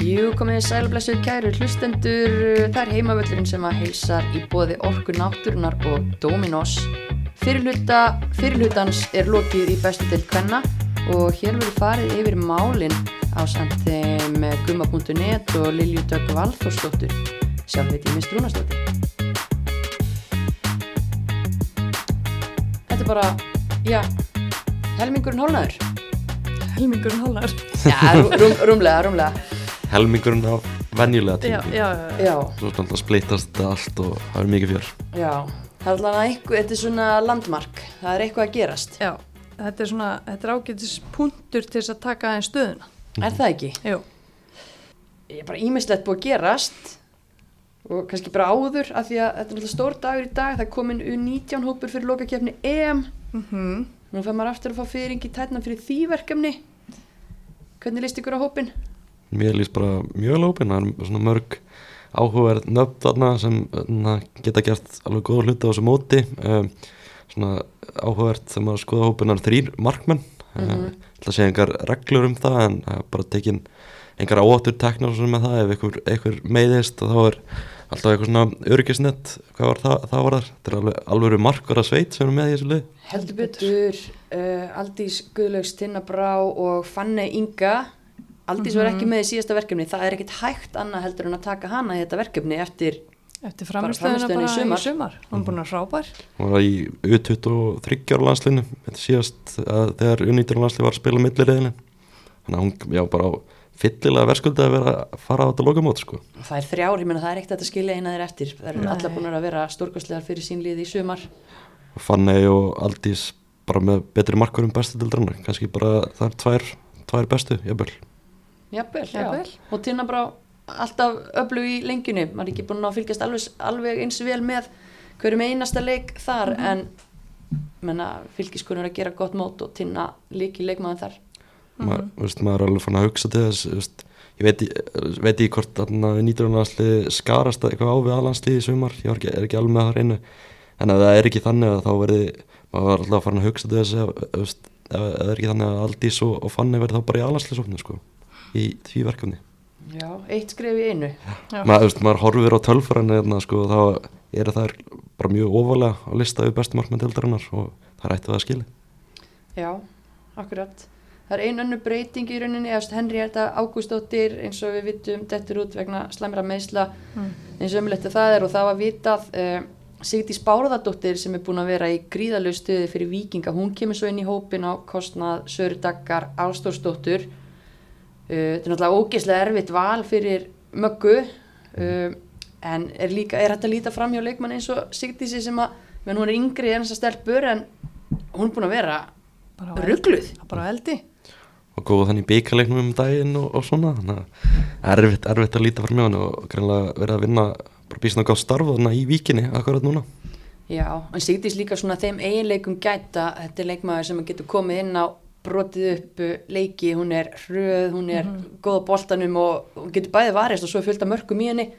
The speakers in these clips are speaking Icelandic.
Jú, komið sælublessu kæru hlustendur, það er heimavöllurinn sem að heilsar í bóði Orku Náttúrunar og Dominos. Fyrirluta, fyrirlutans er lokið í bestu til kvenna og hér verður farið yfir málinn á samti með gumma.net og Lilju Dögg Valþórsdóttur, sjálfveit í mist Rúnastóttir. Þetta er bara, já, helmingurinn hólnaður. Helmingurinn hólar. Já, rú, rúm, rúmlega, rúmlega. Helmingurinn á venjulega tími já, já. Já, svo alltaf splittast þetta allt og það er mikið fjör já. Það er allavega eitthvað, þetta er svona landmark, það er eitthvað að gerast. Já, þetta er svona, þetta er ágætis punktur til þess að taka aðeins stöðuna. Er það ekki? Jú, Ég er bara ímislegt búið að gerast og kannski bara áður af því að þetta er náttúrulega stór dagur í dag, það er komin U19 hópur fyrir lokakefni EM. mm Nú fær maður aftur að fá fyrring í tætna fyrir því verkefni. Hvernig líst ykkur á hópin? Mér líst bara mjög lópin það er svona mörg áhugaverð nöfn þarna sem na, geta gert alveg góða hluti á þessu móti um, svona áhugaverð þegar maður skoða hópinar þrýr markmenn mm. -hmm. það sé engar reglur um það en er bara tekin engar áhættur teknar svona með það ef einhver, einhver meiðist þá er alltaf eitthvað svona örgisnett hvað var það, það var þar þetta er alveg alveg markur að sveit sem er með í þessu lið Heldur betur, uh, Aldís Guðlaugs Tinna Brá og Fanny Inga. Aldís var ekki með í síðasta verkefni, það er ekkit hægt annað heldur en að taka hana í þetta verkefni eftir, eftir Bara framistöðuna frammistöðuna bara, í sumar. í sumar. Hún er búin að frábær. hún var í U23 ára landslinu þetta síðast að þegar U19 landslið var að spila millirriðinu þannig að hún já bara á fyllilega verðskuldi að vera að fara á þetta lokamót sko það er þrjár, ég meina það er ekkert að skilja eina þeir eftir. Það eru allar búin að vera stórkostlegar fyrir sín lið í sumar. og Fanney og Aldís bara með betri markur um bestu dildrannar kannski bara það er tvær, tvær bestu jafnvel Jafnvel, já. Jafnvel. Og Tinna Brá alltaf öflug í lengjunni. Maður er ekki búin að fylgjast alveg, alveg eins vel með hverjum einasta leik þar en menna, fylgiskunur að gera gott mót og Tinna líki leikmaðan þar. maður, veist, maður er alveg fann að hugsa til þess veist, ég veit, í- veit ekki hvort nýtur landslið skarast eitthvað á við aðlandslið í sumar ég ekki, er ekki alveg með það reynu en ef það er ekki þannig að þá verði maður var alltaf farin að hugsa til þess ef það er ekki þannig að Aldís og, og Fanny verði þá bara í aðlandsliðsóknu sko, í því verkefni Já, eitt skref í einu. Já. maður, veist, maður horfir á tölfræðinu hérna, sko, þá eru þær bara mjög ofalega á lista við bestu markmenn tildarinnar og það er ættið að skili Já, akkurat. Það er ein önnu breyting í rauninni, eða Henrietta Ágústóttir eins og við vitum dettur út vegna slæmra meðsla Mm. eins og ömulegt að það er og það var vitað uh, Sigdís Bárðardóttir sem er búin að vera í gríðalög stuði fyrir vikinga, hún kemur svo inn í hópin á kostnað Söru Daggar Ástórsdóttur uh, þetta er náttúrulega ógeðslega erfitt val fyrir möggu. Uh, en er líka, er hægt að líta fram hjá leikmann eins og Sigdísi sem að, hún er yngri en þess að stelpur en hún er búin að vera á ruggluð. Bara á eldi. og góða þannig bíkaleiknum um daginn og, og svona þannig að erfitt, erfitt að líta fram hjá hann og greinlega verið að vinna bara býsna gátt starf þarna í víkinni akkurat núna. Já, en Sigdís líka svona þeim eiginleikum gæta, þetta er leikmaður sem getur komið inn á brotið upp uh, leiki, hún er hröð, hún er góð á boltanum og hún getur bæði varist og svo er af mörgum í henni.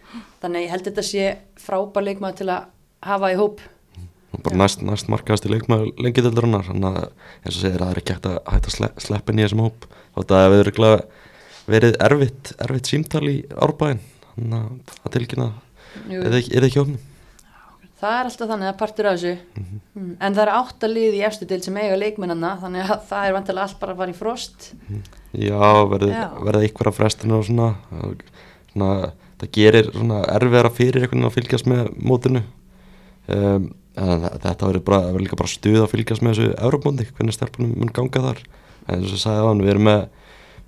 Þannig ég held þetta sé frábær leikmaður til að hafa í hóp. Og bara næst, næst markaðast í leikmaður lengi dildarinnar þannig að eins og segir að það er ekki hægt að hægt að sle, sleppa inn í þessum hóp. Og þetta hefur verið erfitt erfitt símtal í árbæðin þannig að það tilkynna er ekki, er ekki hófnum það er alltaf þannig að partur af þessu mm. en það er átta lið í efstu til sem eiga leikmennana þannig að það er vantilega allt bara að fara í frost Já, verði, Já. verði einhverja frestinu og svona, svona það gerir svona erfiðara fyrir einhvern veginn að fylgjast með mótinu um, þetta verður bara, verður líka bara stuð að fylgjast með þessu Európmóndi, hvernig stelpunum mun ganga þar en eins og ég sagði á hann, við erum með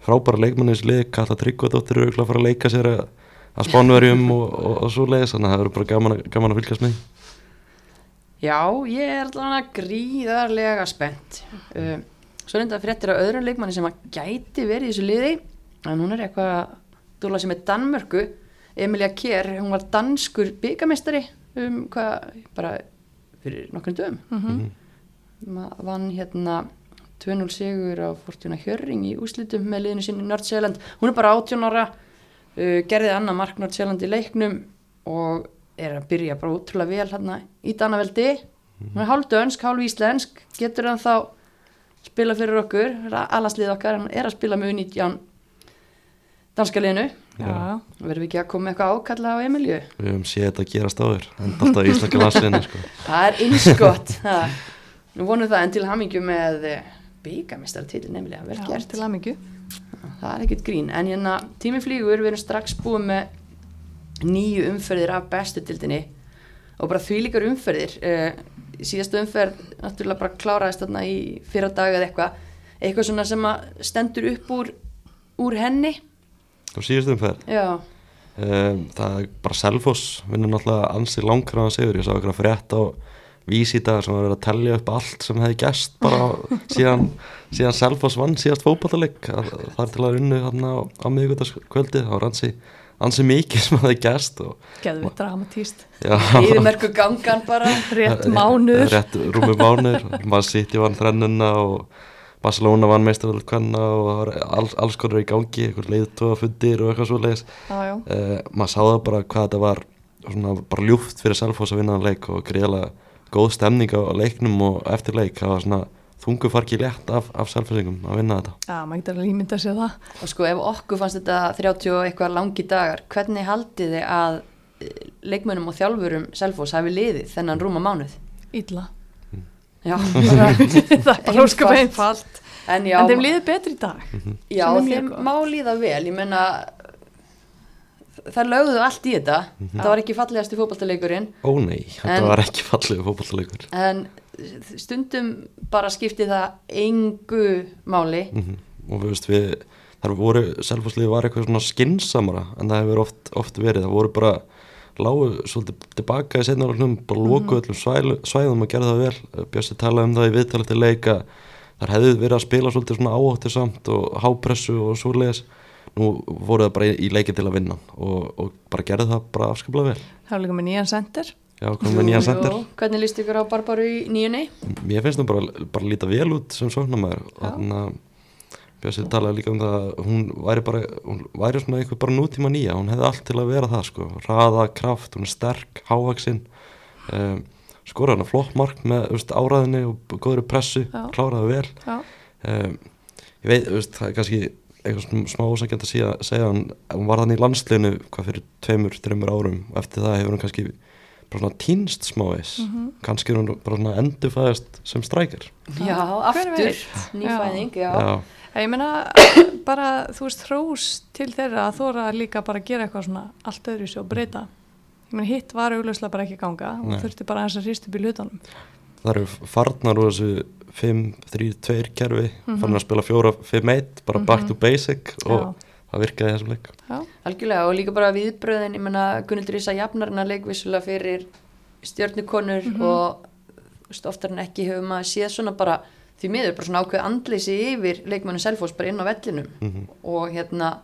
frábæra þessu lið, Kalla Tryggvadóttir eru að fara að leika sér að, að spánverjum og, og, og svo leiðis, þannig að það verður bara gaman, að- gaman að fylgjast með. Já, ég er allavega gríðarlega spennt. Uh, svo reynda fréttir af öðrum leikmanni sem að gæti verið í þessu liði, en hún er eitthvað að dúla sem er Danmörku. Emilia Kjær, hún var danskur byggamestari um hvað, bara fyrir nokkrum dögum. Mm Ma- Vann hérna 2-0 sigur á Fortuna Hjörring í úslitum með liðinu sinni Nördsjælland. Hún er bara 18 ára, uh, gerði annað mark Nördsjælland í leiknum og er að byrja bara útrúlega vel hérna í Danaveldi. Hún er hálf dönsk, hálf íslensk, getur hann þá spila fyrir okkur, alanslið okkar, hann er að spila með U19 danska liðinu. Já, verðum við ekki að koma eitthvað ákalla á Emilju við höfum séð þetta gerast áður. En alltaf í Íslandi landsliðinu sko. það er einskott það. nú vonum það en til hamingju með byggamistara til Emilja, vel já gert. til aðmyggju. það er ekkert grín. En hérna tími flýgur, við erum strax búið með nýju umferðir af bestu dildinni og bara því líkar umferðir uh, síðastu umferð náttúrulega bara kláraðist þarna í fyrra dag eða eitthvað eitthvað svona sem að stendur upp úr, úr henni. Á síðustum fer já, um, það er bara Selfoss vinnur náttúrulega ansi langkraðan sigur. Ég sá eitthvað frétt á dag sem var að vera að tellja upp allt sem hefði gæst bara á, síðan, síðan Selfoss vann síðast fótballaleg þar til að unnu á, á miðgutaskvöldi það var ansi, ansi mikið sem hefði gæst og Geðvitt dramatíst. yfirmerku gangan bara Rétt mánuður. rétt rúmi mánuður maður sitt í vann þrennuna og Barcelona vann meistaröld kvanna og alls, alls konar í gangi einhver leiðtóða fundir og eitthvað svo leiðis Já, já. uh, maður sá það bara hvað þetta var svona bara ljúft fyrir Selfoss að vinna leik og greiðlega góð stemning á leiknum og eftir leik það var svona þungu farki létt af, af Selfossingum að vinna þetta. Já, maður getur alveg ímynda sér það. og sko ef okkur fannst þetta 30 og eitthvað langi dagar hvernig haldið þið að eh, leikmönnum og þjálfurum Selfoss hafi liðið þennan rúma mánuð? Ítla. já, bara, það er ósköp Einfalt. en já, En þeim líður betri í dag. já sem er mjög þeim gott. má líða vel. Ég menna það lögðu allt í þetta. Það var ekki fallegasti fótballtaleikurinn ó nei, þetta En- var ekki fallegu fótballleikur en stundum bara skipti það engu máli. Mm og við veist við þar voru Selfosslið var eitthvað svona skinsamara en það hefur oft, oft verið. Það voru bara lágu svolítið tilbaka í setnarlegnum, bara loku öllum svælu, svæðum og gerði það vel. Bjössi talaði um það í viðtalið til leika. Þar hefðu verið að spila svolítið svona áhóttir samt og hápressu og svo leiðis nú voru það bara í, í leiki til að vinna og, og bara gerði það bara afskaplega vel. Það er líka með nýjan sendir. Já, komum við nýjan sendir hvernig líst ykkur á Barbaru í nýjunni? Mér finnst hún bara, bara líta vel út sem sóknarmæður þannig að Bjössi talaði líka um það að hún væri bara hún væri svona eitthvað bara nútíma nýja. Hún hefði allt til að vera það sko. Hraða, kraft, hún er sterk, hávaksinn um, skora hann að flott mark með veist, áraðinni og góðri pressu. Já. kláraði vel. Um, ég veit, veist, það er kannski eitthvað smá ósækjandi að segja, hann, hún var þannig í landsliðinu hvað fyrir tveimur, þreimur árum. Og eftir það hefur hún kannski bara svona týnst smávegis Mhm. kannski er hún bara svona endurfæðist sem strækir Já, aftur, nýfæðing, já. já, ég meina bara, þú veist, hrós til þeirra að þóra líka bara að gera eitthvað svona allt öðru sér og breyta. Ég meina, hitt var augljóslega bara ekki að ganga Nei. og þurfti bara aðeins að hrist upp í hlutunum. það eru farnar úr þessu 5, 3, 2 kerfi Mhm. fann að spila 4, 5, 1 bara back Mhm. to basic og Já. Það virkaði þessum leik. Já, Algjörlega og líka bara viðbröðin, ég menna Gunnildur Ísa jafnarna leikvissulega fyrir stjörnukonur Mhm. og þú veist, oftar en ekki hefur maður séð svona bara því miður, bara svona ákveð andleysi yfir leikmannu Selfoss bara inn á vellinum. Mhm. og hérna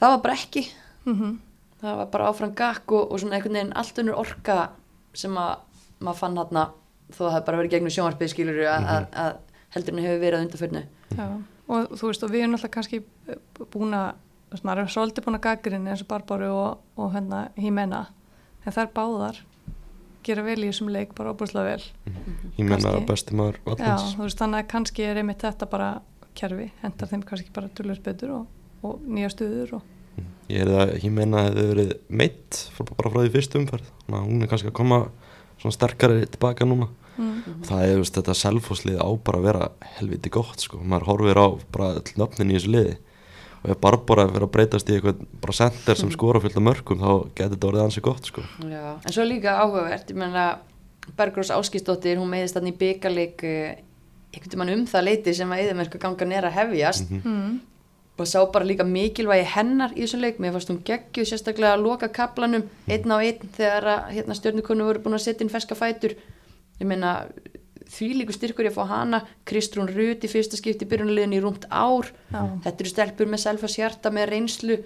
það var bara ekki, mm það var bara áfram gakk og, og svona einhvern veginn allt unnur orka sem að maður fann hérna þó að það bara verið gegnum sjónvarpið skilur að, að, að heldurinn hefur verið að undarförnu já. Og þú veist, og við erum alltaf kannski eh, búin að, þú veist, maður er svolítið búin að gaggrinni eins og Barbaru og, og hérna Hímena, en þær báðar gera vel í þessum leik, bara óbúslega vel. ég menna Kannski. besti maður Já, vallans þú veist, þannig að kannski er einmitt þetta bara kerfi, hendar þeim kannski bara tölvöld betur og, og nýja stuður og ég er það, að hefði verið meitt bara frá því fyrstu umferð. Þannig að hún er kannski að koma svona sterkari tilbaka núna mm. það er veist, þetta selfhúslið á bara að vera helviti gott sko, maður horfir á bara öll nöfnin í þessu liði. Og ef Barbara fyrir að breytast í eitthvað bara center sem skora fullt af mörgum þá getur þetta orðið ansi gott sko. Já, en svo líka áhugavert, ég menna Bergrós Áskistóttir, hún meðist þannig í byggarleik uh, einhvern veginn um það leiti sem að eðimerku gangan er að hefjast. Mm. og sá bara líka mikilvægi hennar í þessum leik, mér fannst hún geggjuð sérstaklega að loka kaplanum einn á einn þegar að hérna, stjörnukonu voru búin að setja inn ferska fætur ég meina því líku styrkur ég að fá hana. Kristrún Rut í fyrsta skipti í byrjunaliðin í rúmt ár. Já. þetta eru stelpur með selfas hjarta með reynslu.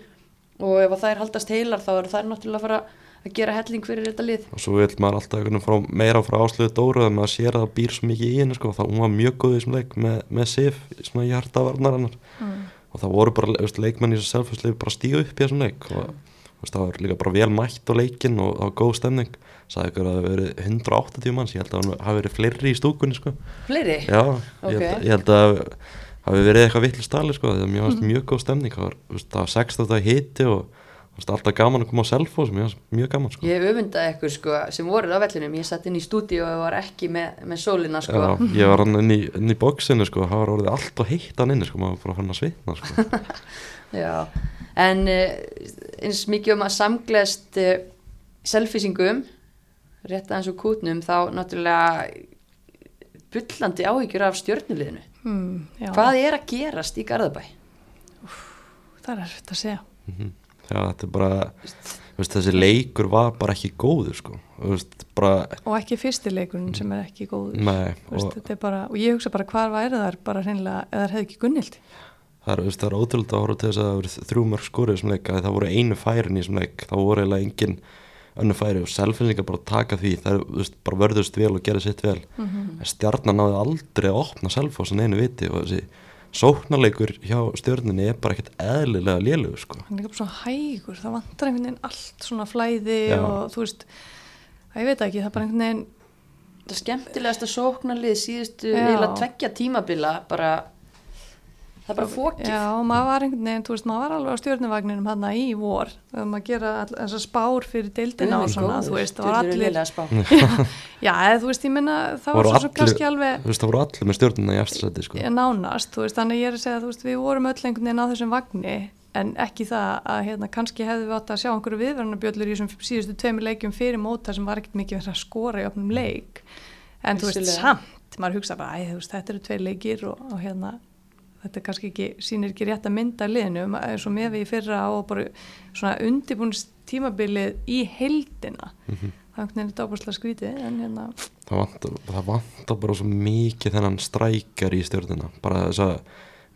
Og ef að þær haldast heilar þá eru þær náttúrulega að fara að gera helling fyrir þetta lið. Og svo vil maður alltaf frá, meira frá áslöðu Dóru að maður sér að það býr svo mikið í henni sko, þá hún var mjög góð í þessum leik með, með Sif, svona í hjarta varnar hennar Mm. og það voru bara veist, leikmenn í þessu selfhúslið bara stíu upp í þessum leik. Og veist, það var líka bara vel mætt á leikin og það var góð stemning sagði ykkur að það hafi verið 180 manns ég held að það hafi verið fleiri í stúkunni sko. fleiri? já, ég, Ok. held, ég held að hafi verið eitthvað vittlu stali sko, það var Mhm. mjög góð stemning það var, það var 16. hiti og það var alltaf gaman að koma á selfos mjög, mjög gaman sko. Ég öfundaði ykkur sko sem voruð á vellinum, ég satt inn í stúdíu og var ekki með, með sólina sko. Já, ég var hann inn í, inn í bóksinu sko, það var orðið allt og heitt hann inni sko, maður var bara fann að svitna sko. Já, en uh, eins mikið um að samgleðst uh, selfisingum, rétt aðeins úr kútnum, þá náttúrulega bullandi áhyggjur af stjörnuliðinu. hmm, já, Hvað er að gerast í Garðabæ? það er eftir að segja Mhm. Já, þetta er bara veist, þessi leikur var bara ekki góður sko. Veist, bara, og ekki fyrstileikurinn sem er ekki góður nei, veist, og þetta er bara, og ég hugsa bara hvar væri þar bara hreinlega, eða það hefði ekki gunnildi það er, er ótrúlega að horfa til þess að það voru þrjú mörg skórið sem leik að það voru einu færin í þessum leik. Það voru eiginlega engin önnu færi og selfinningar bara taka því. Það er, veist, bara vörðust vel og gerði sitt vel. En stjarnan náði aldrei að opna selfósan einu viti og þessi sóknarleikur hjá stjörninni er bara ekkert eðlilega lélugur sko. hann er líka bara svo hægur, það vantar einhvern veginn allt svona flæði Já. og þú veist að ég veit ekki, það er bara einhvern veginn Það skemmtilegasta sóknarlið síðustu Já. eiginlega tveggja tímabila bara, það er bara fókið. Já, maður var einhvern veginn, þú veist, maður var alveg á stjórnuvagninum hann í vor, um að gera all, þessar spár fyrir deildina og svona, þú veist, það var allir, já, eða þú veist, ég minna, það var svo kannski alveg þú veist, það voru allir með stjörnina í eftirsæti sko. nánast, þú veist, þannig að ég er að segja, þú veist, við vorum öll einhvern veginn á þessum vagni, en ekki það að, hérna, kannski hefðu við átt að sjá einhverju viðverðanabjöllur í þessum síðustu tveimur leikjum fyrir móta sem var ekkert mikið verið að skora í opnum leik, en þú veist, samt, maður hugsa bara, æ, þú veist, þetta eru tveir leikir og, og hérna, þetta kannski ekki, sýnir ekki rétt að mynda liðinu, eins og með við í fyrra og bara svona undibúnst tímabilið í heildina, Mhm. það er einhvern veginn dábúrslega skrítið, en hérna, það vantar, bara svo mikið þennan strækjar í stjörnina bara þess að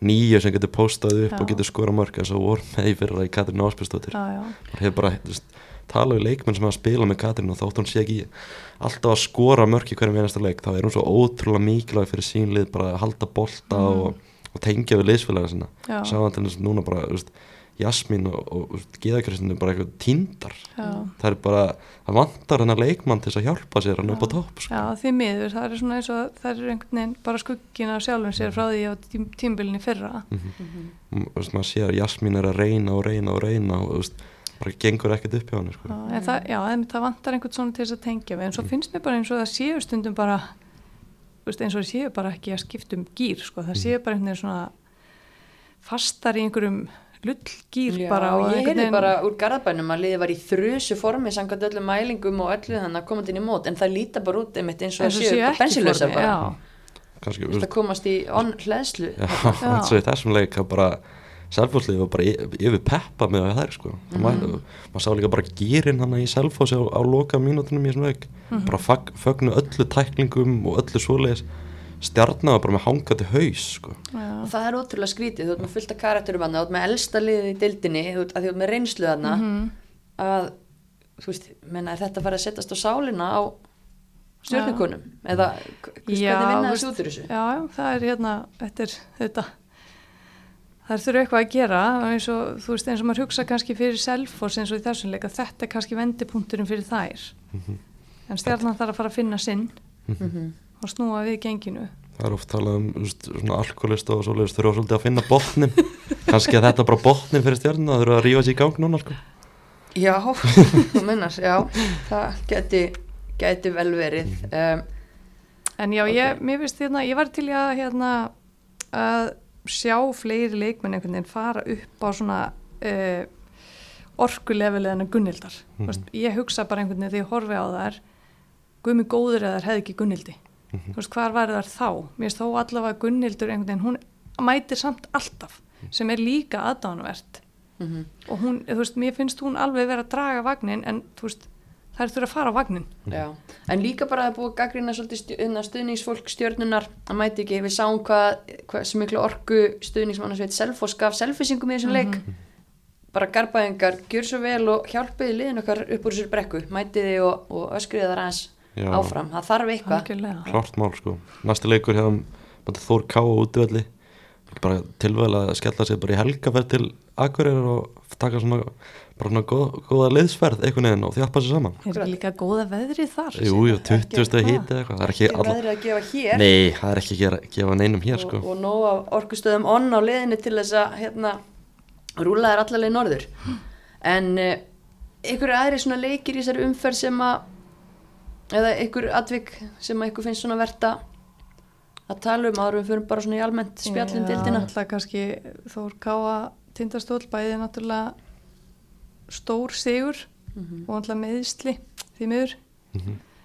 nýju sem getur postað upp Já. og getur skora mörg þess að voru með í fyrra í já, já, það hefur bara talað við leikmenn sem hafa spilað með Katrín og þótt hún sé ekki alltaf að skora mörg í hverjum einasta leik þá er hún svo ótrúlega mikilvæg fyrir sínlið bara að halda bolta Mm. og, og tengja við liðsfélaga sinna sá hann til þess að núna bara veist, Jasmín og, og Gíðakristinu bara eitthvað tíndar já. það er bara, það vantar hennar leikmann til þess að hjálpa sér hann upp á topp sko. Já, því miður, það er svona eins og það er einhvern veginn bara skuggin af sjálfum sér frá því á tím, tímbilinni fyrra. mm. og þú veist, maður sér að Jasmín er að reyna og reyna og reyna og veist, bara gengur ekkert upp hjá hann sko. Já, en það, það vantar einhvern svona til þess að tengja við, en svo finnst mér bara eins og það séu stundum bara, veist, eins og það séu bara ekki að skipta um gýr, sko, það séu bara einhvern veginn svona fastar í einhverjum lullgýr bara og ég heyrði bara úr Garðabænum að liðið var í þrjusu formi samkvæmt öllum mælingum og öllu þannig að komandi inn í mót en það líta bara út einmitt eins og það séu séu bara þú það komast í onn hlæðslu og í þessum leik það bara, Selfosslið var bara yfir peppa með þær sko. Mm. maður, maður sá líka bara gýrin hann í Selfossi á, á loka mínútunum í þessum leik. Bara fag, fögnu öllu tæklingum og öllu svoleiðis. Stjarnaði bara með hangandi haus sko. Já, og það er ótrúlega skrítið, þú ert með fullt af karakterum hann, þú ert með elsta liðið í dildinni þú ert, að þú ert með reynslu þarna Mhm. að, þú veist, menna er þetta að fara að setjast á sálina á stjórnukonum eða k- hvernig Já, vinna þú þessu út úr þessu? já, já, það er hérna, þetta er þetta, það þurfa eitthvað að gera og eins og, þú veist, eins og maður hugsa kannski fyrir selfos eins og í þessum leik að þetta er kannski vendipunkturinn fyrir þær. En stjarnan þarf að fara að finna sinn Mhm. og snúa við genginu. Það er oft talað um svona alkoholista og svoleiðis þurfa svolítið að finna botnin kannski að þetta er bara botnin fyrir stjarnina það þurfa að rífa sér í gang núna sko. Já, þú mennar, já, það geti, geti vel verið. Um, En já, ég, mér finnst hérna, ég var til að hérna að sjá fleiri leikmenn einhvern veginn fara upp á svona uh, orkulefilið en að gunnildar. Mm Mhm. Ég hugsa bara einhvern veginn þegar ég horfi á þær, guðmi góður eða þær hefði ekki gunnildi. Mhm. Þú veist, hvar væri þær þá? Mér finnst þó allavega gunnildur einhvern veginn, hún mætir samt alltaf, sem er líka aðdánuvert. mm Og hún, þú veist, mér finnst hún alveg vera að draga vagnin, en þú veist, þær þurfa að fara á vagnin. Já, en líka bara að búið að gaggrina svolítið stu, hérna, stuðningsfólk stjörnunar að mæti ekki, við sáum hvað, hvað sem miklu orku stuðningsmannasveit Selfoss gaf selfisingum í þessum leik. Bara garbaðingar, gjör svo vel og hjálpiði liðin okkar upp úr þessar brekku. Mætiði og, og öskriði þar aðeins áfram, það þarf eitthvað. Klart mál sko. Næsti leikur hefðum Þór Ká á útvöldi bara tilvæg að skella sig bara í helgaferð til Akureyrar og taka svona bara svona góð, góða liðsferð einhvern veginn og þjappa sér saman. Er ekki líka góða veðrið þar? Jú, jú, 20 steg það. hítið eitthvað. Það er ekki Ekki alla veðrið að gefa hér. Nei, það er ekki að gera, gefa neinum hér sko. og, og nóg af orkustöðum onn á liðinni til þess að hérna, rúla þær allavega í norður. En uh, einhverju aðri svona leikir í þessari umferð sem að eða einhverju atvik sem að einhver finnst svona verta að tala um við fyrir bara svona í almennt spjallum dildina Það kannski Þór Káa tindastól bæði náttúrulega stór sigur Mhm. og náttúrulega meðisli því miður.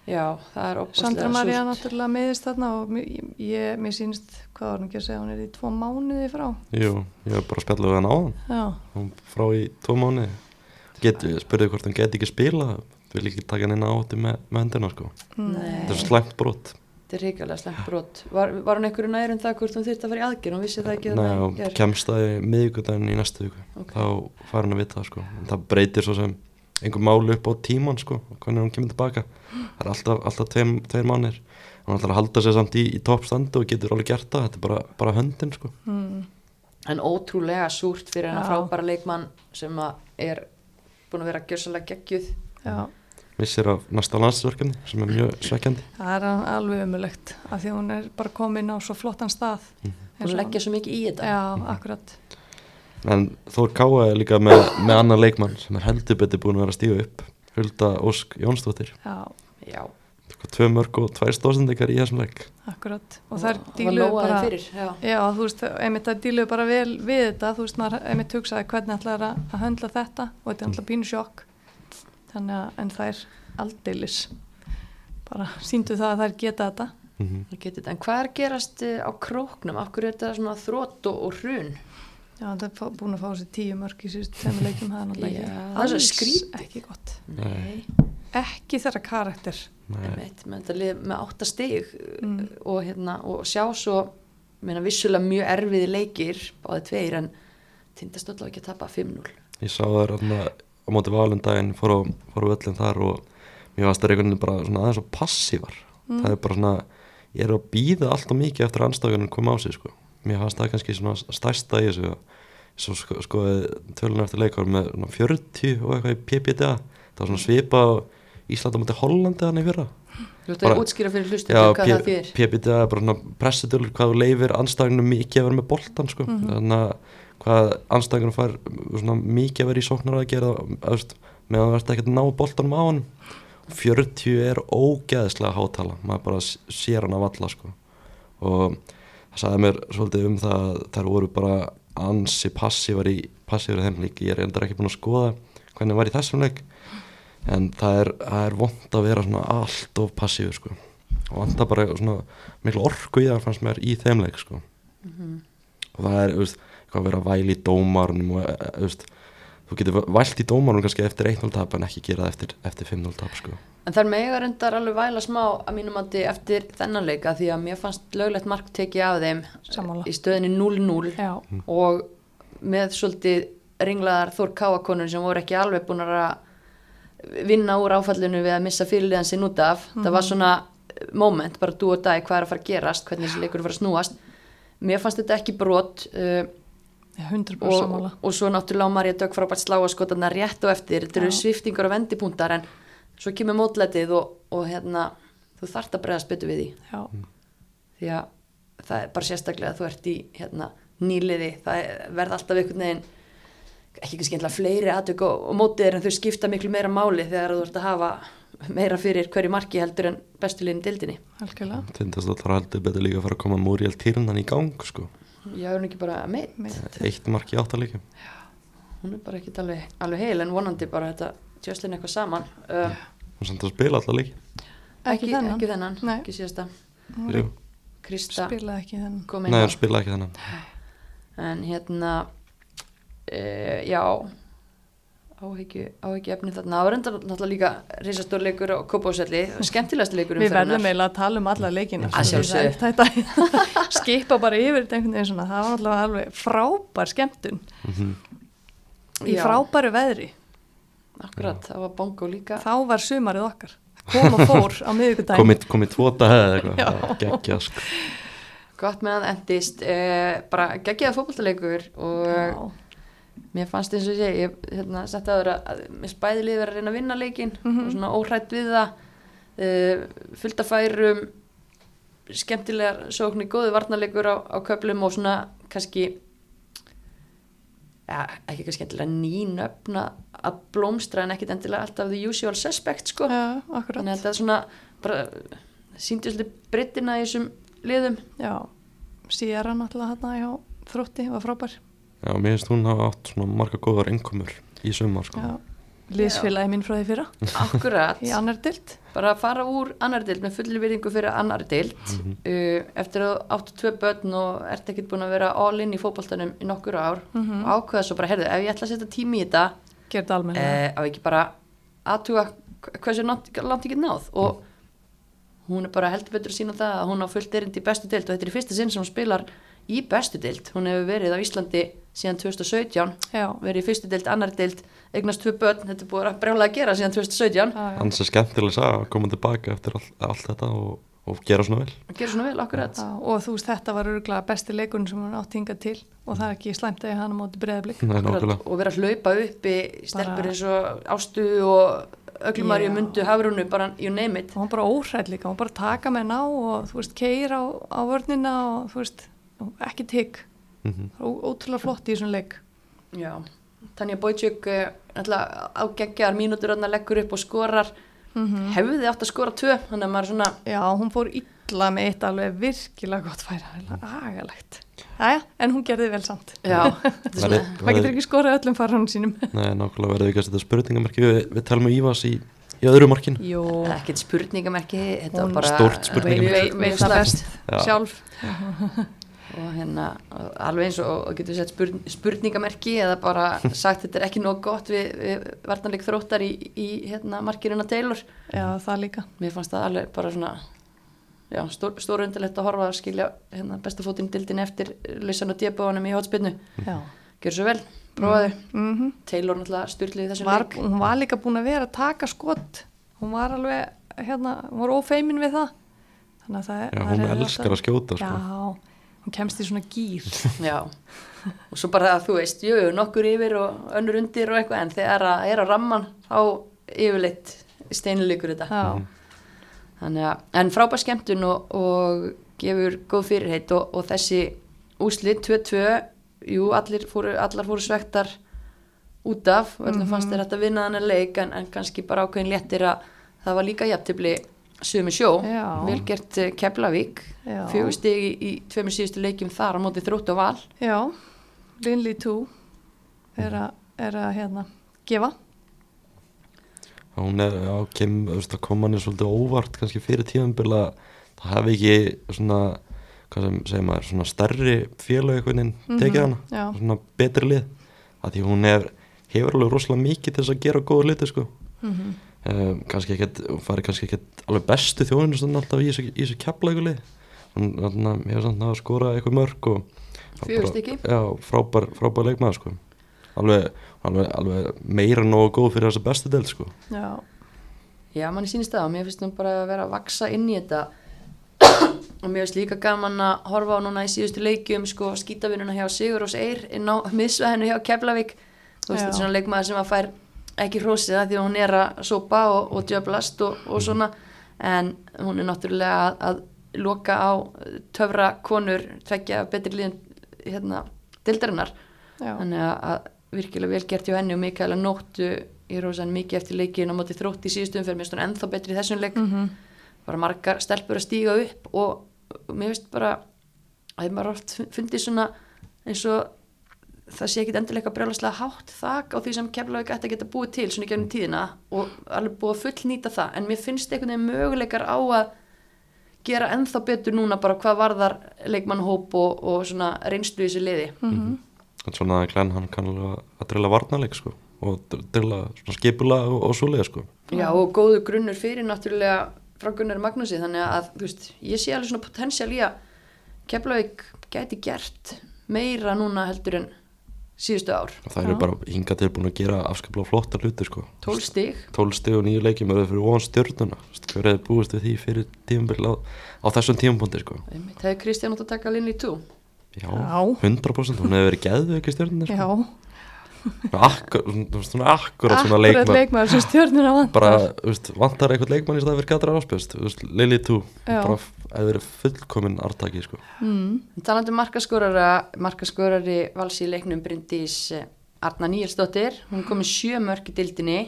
já, það er Sandra opaslega María náttúrulega meðist þarna og mér- ég, mér sýnist, hvað var hún ekki að segja, hún er í tvo mánuði frá. Jú, ég var bara að spjalla við hann áðan Já, Hún frá í tvo mánu Get, Spurði hvort hann geti ekki spila Vil ekki taka hann inn áttu með, með hendina sko Nei. Þetta er svo slæmt brot þetta er ríkilega slengt brot. Var, var hún einhverju nær um það hvort hún þurfti að fara í aðgerð? Hún vissi það ekki Nei, í og gær. kemst það í miðvikudaginn í næstu viku. Ok. Þá fær hann að vita það sko. En Það breytir svo sem einhver máli upp á tíman sko Hvernig hún kemur tilbaka. Það er alltaf, alltaf tveir, tveir mánir Hann ætlar að halda sig samt í, í toppstandu og getur alveg gert það. Þetta er bara, bara höndin sko. Mm, en ótrúlega súrt fyrir hennar frábæra leikmann sem að er búin að vera gjörsalega geggjuð. Já. Vissir af næsta landsverkefni sem er mjög svekkjandi Það er alveg umulegt af því hún er bara komin á svo flottan stað. Mhm. Eins hún og- leggja svo mikið í þetta Já, akkurat. En Þór Káa er líka með, með annan leikmann sem er heldur betur búin að vera að stíga upp Hulda Ósk Jónsdóttir Já, já, Sko, Tvö mörg og tvær stóðsendikar í þessum leik akkurat. Og það díluðu lóaði bara... fyrir já. Já, þú veist, einmitt það díluðu bara vel við þetta, þú veist, maður einmitt hugsaði hvernig ætlaði að, að höndla þetta og þetta er alltaf pínu sjokk þannig að, en það er aldeilis. Bara síndu það að þær geta þetta. Mm -hmm. Það geti þetta. en hvað er að gerast eh, á króknum? Hverju er þetta svona þrótt og, og hrun? Já, það er búin að fá sér tíu mörg í síðust tveimur leikjum, það er náttúrulega Já, ekki það er svo alls skrítið. ekki gott, nei, ekki þeirra karakter. Nei, einmitt, með þetta lið með átta stig Mm. og, hérna, og sjá svo meina, vissulega mjög erfiði leikir báði tveir en tindastöld á ekki að tapa 5-0 Ég sá það hérna á móti valundaginn fór á, á völlin þar og mér varst það einhvern veginn bara svona aðeins og passívar Mm. það er bara svona, ég er að býða alltaf mikið eftir að anstæðunum koma á sig sko mér fannst það kannski svona stærsta í þessu svo sko, sko tölun eftir leikar með svona 40 og eitthvað í PPDA það var svona svipa á Íslanda mútið Hollandi hann í fyrra Þú Bara- að útskýra fyrir hlustu hvað það þýr PPDA er bara svona pressitölur hvað þú leifir anstæðunum mikið að vera með boltan sko. Mhm. þannig að hvað anstæðunum fær svona mikið að vera í sóknar að gera að, meðan þú ert ekkert að ná boltanum á hann 40 er ógeðslega hátala maður bara sér hann af alla sko. og það sagði mér svolítið um það að þær voru bara ansi passívar í passívar í þeim lík ég er endur ekki búin að skoða hvernig var í þessum leik en það er, það er vond að vera svona allt of passífur sko og vanda bara svona miklu orku í það fannst mér í þeim leik sko Mhm. og það er, þú veist, eitthvað að vera að væli í dómarunum og, e, e, þú veist þú getur vælt í dómarunum kannski eftir 1-0 tap en ekki gera það eftir, eftir 5-0 tap sko. En þar mega reyndar alveg væla smá að mínum andi eftir þennan leika því að mér fannst löglegt mark tekið af þeim Sammála. í stöðinni 0-0 Já, og með svolítið ringlaðar Þór Káakonur sem voru ekki alveg búin að vinna úr áfallinu við að missa fyrirliðan sinn út af. Það var svona moment, bara dú og dag hvað er að fara að gerast, hvernig þessi leikur er að fara að snúast. Mér fannst þetta ekki brot uh, já 100% og, sammála. og svo náttúrulega Marja Dögg frábært slá að skotarna rétt og eftir. Þetta eru sviftingar og vendipunktar en svo kemur mótletið og, og hérna þú þart að bregðast betur við því. Já, því að það er bara sérstaklega að þú ert í hérna, nýliði, það er- verða alltaf einhvern veginn ekki kannski einlega fleiri aðtök og, og mótið er en þau skipta miklu meira máli þegar þú ert að hafa meira fyrir hverju marki heldur en bestu liðin dildinni algjörlega. Tindast að það heldur betur líka að fara að koma Múriel Tyrnan í gang sko ég er hún ekki bara meitt, Meitt. eitt mark í áttalíkjum hún er bara ekki alveg, alveg heil en vonandi bara þetta tjöslinn eitthvað saman. Uh, og samt að spila alltaf líki Ekki þennan. ekki þennan, Nei. ekki síðasta. Hún Jú. Krista Spilaði ekki þennan. Nei, spilaði ekki þennan. En hérna uh, já áhyggju efni þarna. Og reyndar náttúrulega líka reisastór leikur og kópáselli, skemmtilegast leikur Við verðum eiginlega að tala um alla leikina skipa bara yfir þetta einhvern veginn svona. Það var alltaf alveg frábær skemmtun. Mm Í Já. frábæru veðri. Akkurat, það var bongo líka. Þá var sumarið okkar. Kom og fór á miðvikudaginn. Komið komi tvota hefði eitthvað. Geggja sko. Gott meðan endist. Uh, bara geggjaða fótballtaleikur og Já. Mér fannst eins og segi, ég hérna, sett að vera að mér spæði liðið að reyna að vinna leikin Mhm. og svona óhrætt við það uh, fullt af færum skemmtilegar sóknir, góði varnarleikur á, á köflum og svona kannski ja, ekki kannski endilega nýnöfna að blómstra en ekkit endilega alltaf the usual suspect sko akkurat. þannig að er svona bara síndi svolítið breytina í þessum liðum Já, Sierra náttúrulega hérna hjá þrótti, var frábær. Já, mér finnst hún hafa átt svona marga góðar innkomur í sumar sko. Já, liðsfélagi minn frá því fyrra akkurat í annar dild. bara að fara úr annar deild með fulli virðingu fyrir annar deild uh, eftir að þú áttu tvö börn og ert ekkert búin að vera all in í fótboltanum í nokkur ár Mhm. og ákveða svo bara, heyrðu, ef ég ætla að setja tími í þetta Gerði þetta almennilega. uh, á ekki bara aðtuga hversu langt ég get náð og hún er bara heldur betur að sína það að hún á fullt erind í bestu deild og þetta er í fyrsta sinn sem hún spilar í bestu deild hún hefur verið á Íslandi síðan 2017 Já, verið í fyrstu deild, annar deild eignast tvö börn, þetta er búið að brjálega að gera síðan 2017 já, já. Hans er skemmtileg að koma tilbaka eftir all, allt þetta og, og gera svona vel. Og gera svona vel, akkurat. Já, og þú veist þetta var örgulega besti leikurinn sem hún átt hingað til og það er ekki slæmt að ég hana móti nákvæmlega. Og vera að hlaupa uppi stelpur Bara- eins og ástu og öglumari og mundu hafrunu bara you name it. Og hún bara óhrætt líka, hún bara taka með ná og þú veist, keir á, á vörnina og þú veist, ekki tigg mm -hmm. Ótrúlega flott í þessum leik. Já. Tanja Bóitsjök ágeggjar mínútur að leggur upp og skorar. Mm hefði átt að skora tvö þannig að maður svona Já, hún fór illa með eitt alveg virkilega gott færa, agalegt. Jæja, en hún gerði vel samt. Já, þetta er svona, maður getur ekki skorað öllum farrann sínum. Nei, nákvæmlega verður ekki að setja spurningamerki við, við talum um Ívas í, í öðru markin Jú, ekkert spurningamerki þetta Hún- var bara Stórt spurningamerki. sjálf og hérna alveg eins og, og getur sett spurn, spurningamerki eða bara sagt þetta er ekki nóg gott við, við vartanleik þróttar í, í hérna, markiruna Taylor. Já, það líka. Mér fannst það alveg bara svona já, stór, stór undilegt að horfa að skilja hérna, bestu fótinn dildin eftir lausan og djebáðanum í hotspinnu Já. Gjör svo vel, prófaðu. Mm -hmm. Taylor náttúrulega styrlið í þessum var, leik. Hún var líka búin að vera að taka skott Hún var alveg, hérna, hún var ófeimin við það. Þannig að það Já, það hún hefði elskar að skjóta sko. Hún kemst í svona gýr já, og svo bara að þú veist jú, nokkur yfir og önnur undir og eitthvað en þegar það er á ramman þá yfirleitt steinuleikur þetta. Já, Þannig að, en frábær skemmtun og, og gefur góð fyrirheit og, og þessi úslit 2-2, jú, allir fóru, allar fóru svektar út af, og öllum fannst þeir hægt að vinna þannig leik en, en kannski bara ákveðin léttir að það var líka jafntefli sömu sjó, Já. vel gert eh, Keflavík, fjögur stigi í, í tveimur síðustu leikjum þar á móti þrótt og val. já Linley 2 er að, er að hérna, gefa hún er, já, kem, þú veist, það kom hann svolítið óvart kannski fyrir tíðanbíl að það hefði ekki svona, hvað sem segir maður, svona stærri félag einhvern veginn Mhm, tekið hana, já. svona betri lið að því hún hefur, hefur alveg rosalega mikið til þess að gera góða liti sko mm -hmm. Um, kannski ekkert, fari kannski ekkert alveg bestu þjóðinu alltaf í þessu, í þessu keflaugulið hún þarna, hefur samt að skora eitthvað mörg og Fjögur bara- stykki. já, frábær, frábær leikmaður sko. Alveg, alveg, alveg meira nógu góð fyrir þessa bestu deild sko. Já, Já, manni sýnist það og mér finnst hún bara að vera að vaksa inn í þetta. Og mér finnst líka gaman að horfa á núna í síðustu leikjum sko skítavinnuna hjá Sigur og Eir inn á miðsvæðinu hjá Keflavík. Þú veist þetta er svona leikmaður sem að fær ekki hrósið það því að hún er að sopa og, og djöblast og, og svona en hún er náttúrulega að, að loka á töfra konur tvekja betri liðin hérna dildarinnar já, þannig að, að virkilega vel gert hjá henni og Mikaela nóttu í rosan mikið eftir leikin á móti þrótt í síðustum fyrir mér ennþá betri í þessum leik. Mm bara margar stelpur að stíga upp og mér finnst bara að ég maður oft fundið svona eins og það sé ekkit endilega brjálaslega hátt þak á því sem Keflavík ætti að geta búið til svona í gegnum tíðina og alveg búið að fullnýta það. En mér finnst einhvern veginn möguleikar á að gera ennþá betur núna bara hvað varðar leikmannhóp og, og svona reynslu í þessu liði. Mhm. en svona að Glenn hann kann alveg að drilla varnarleik sko og svona skipula og, og svolega sko. Já og góðu grunnur fyrir náttúrulega frá Gunnar Magnúsi þannig að þú veist, ég sé alveg svona potensial í að Keflavík gæti gert meira núna heldur en síðustu ár. og það eru bara hinga til búin að gera afskaplega flotta hluti sko. 12 stig, 12 stig og nýju leikjum eru fyrir Þú veist, hver hefði búist við því fyrir tímabil á, á þessum tímapunkti sko. Það hefur Kristján átt að taka Linley 2. já, Já. 100% hún hefði verið geðveik í stjörnuna sko. já. Akkur, svona, akkurat svona Akkurat leikmann leikmaður. sem stjórnuna vantar. Bara, veist, vantar eitthvað leikmann í staði fyrir Katrar Áspjöst, Lili 2 Já. bara hefði verið fullkomin artaki, sko. Mm. Talandi um markaskorara, markaskorari vals í leiknum Bryndís eh, Arna Níelsdóttir, hún kom með sjö mörk í dildinni.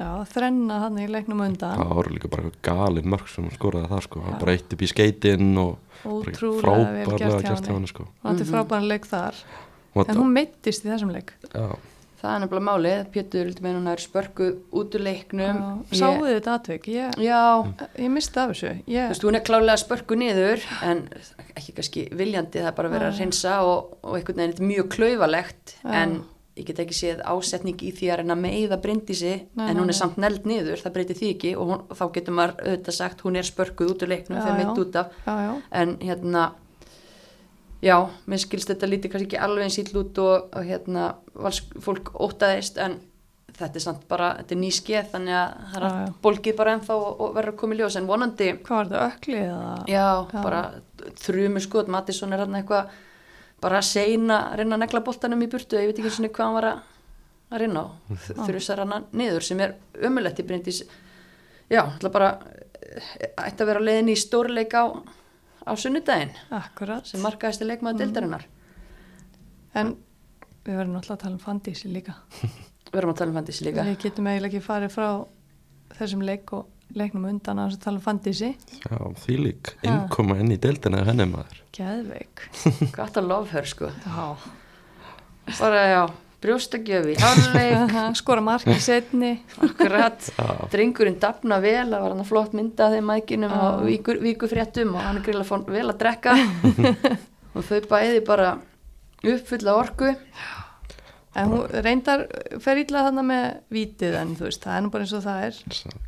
Já, þrenna hann í leiknum á undan. Það voru líka bara eitthvað galin mörg sem hún skoraði það, sko, hann bara eitt upp í skeitin og frábærlega gert hjá henni, sko. Hann átti frábæran leik þar. Hún En hún meittist í þessum leik. Já, Það er nefnilega málið, Pétur er spörkuð út úr leiknum. Já, Sáuðu þetta atvik? Ég, ég misti af þessu. Þú veist, hún er klálega spörkuð niður, en ekki kannski viljandi, það bara vera að reynsa og, og einhvern veginn er mjög klaufalegt, en ég get ekki séð ásetning í því að reyna að meiða Bryndísi, Nei, en hún er samt neld niður, það breytir því ekki og, hún, þá getur maður auðvitað sagt, hún er spörkuð út úr leiknum Já, þegar mitt út af. Já, já, en hérna já, mér skilst þetta lítið kannski ekki alveg eins íll út og, og hérna fólk ótaðist en þetta er samt bara, þetta er ný skeið þannig að það er allt já. bólgið bara ennþá og, og verður að koma í ljós en vonandi, hvað var þetta ökli eða? já, Já. bara þrjumur skot, Mattisson er hann eitthvað bara að seina, reyna að negla boltanum í burtu, ég veit ekki svona hvað hann var að að reyna á, þrjusar hann niður sem er ömulegt í breyndis já, það bara eh, ætti að vera leiðin í stórleik á, á sunnudaginn Akkurat. sem markaðist leikmaður mm. deildarinnar. En við verðum náttúrulega að tala um fandísi líka. Við erum að tala um fandísi líka. Við getum eiginlega ekki farið frá þessum leik og leiknum undan að tala um fandísi já, því lík innkoma inn í deildina henni maður. Geðveik. Gott að lof hör sko. Já. Bara já, brjóstagjöfi hárleik, Skora marki setni akkurat. Já, drengurinn dafna vel, það var hann flott mynda þeim mækinum Já. á víkur, víkufréttum og hann er grilla fór vel að drekka. Og þau bæði bara uppfulla orku En hún reyndar fer ítla þannig með vítið en þú veist, það er nú bara eins og það er.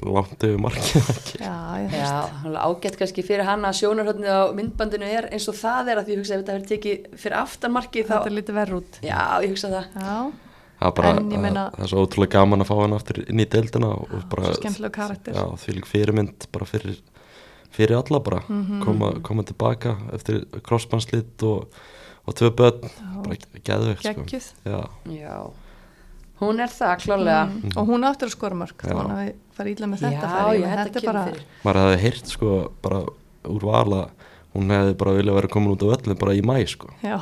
Langt yfir markið ekki? Já, ég Já, alveg ágætt kannski fyrir hann að sjónarhóttnið á myndbandinu er eins og það er að því ég hugsa ef þetta verður tekið fyrir aftanmarkið þá, Þetta er lítið verð út. Já, ég hugsa það. Já, það er bara, En ég meina- það er svo ótrúlega gaman að fá hann aftur inn í deildina og bara, svo skemmtilega karakter. Já, því lík fyrirmynd bara fyrir, fyrir alla bara. Mhm. koma, koma tilbaka eftir crossbandslit og, og tvö börn bara geðveikt sko. Já, Já, hún er það klálega mm. Og hún áttur að skora mörg Já. Þannig að við farið ítla með Já, þetta færi, já, en þetta þetta er bara maður hefði heyrt sko bara úr vala hún hefði bara viljað vera komin út á öllum bara í mæ sko. Já,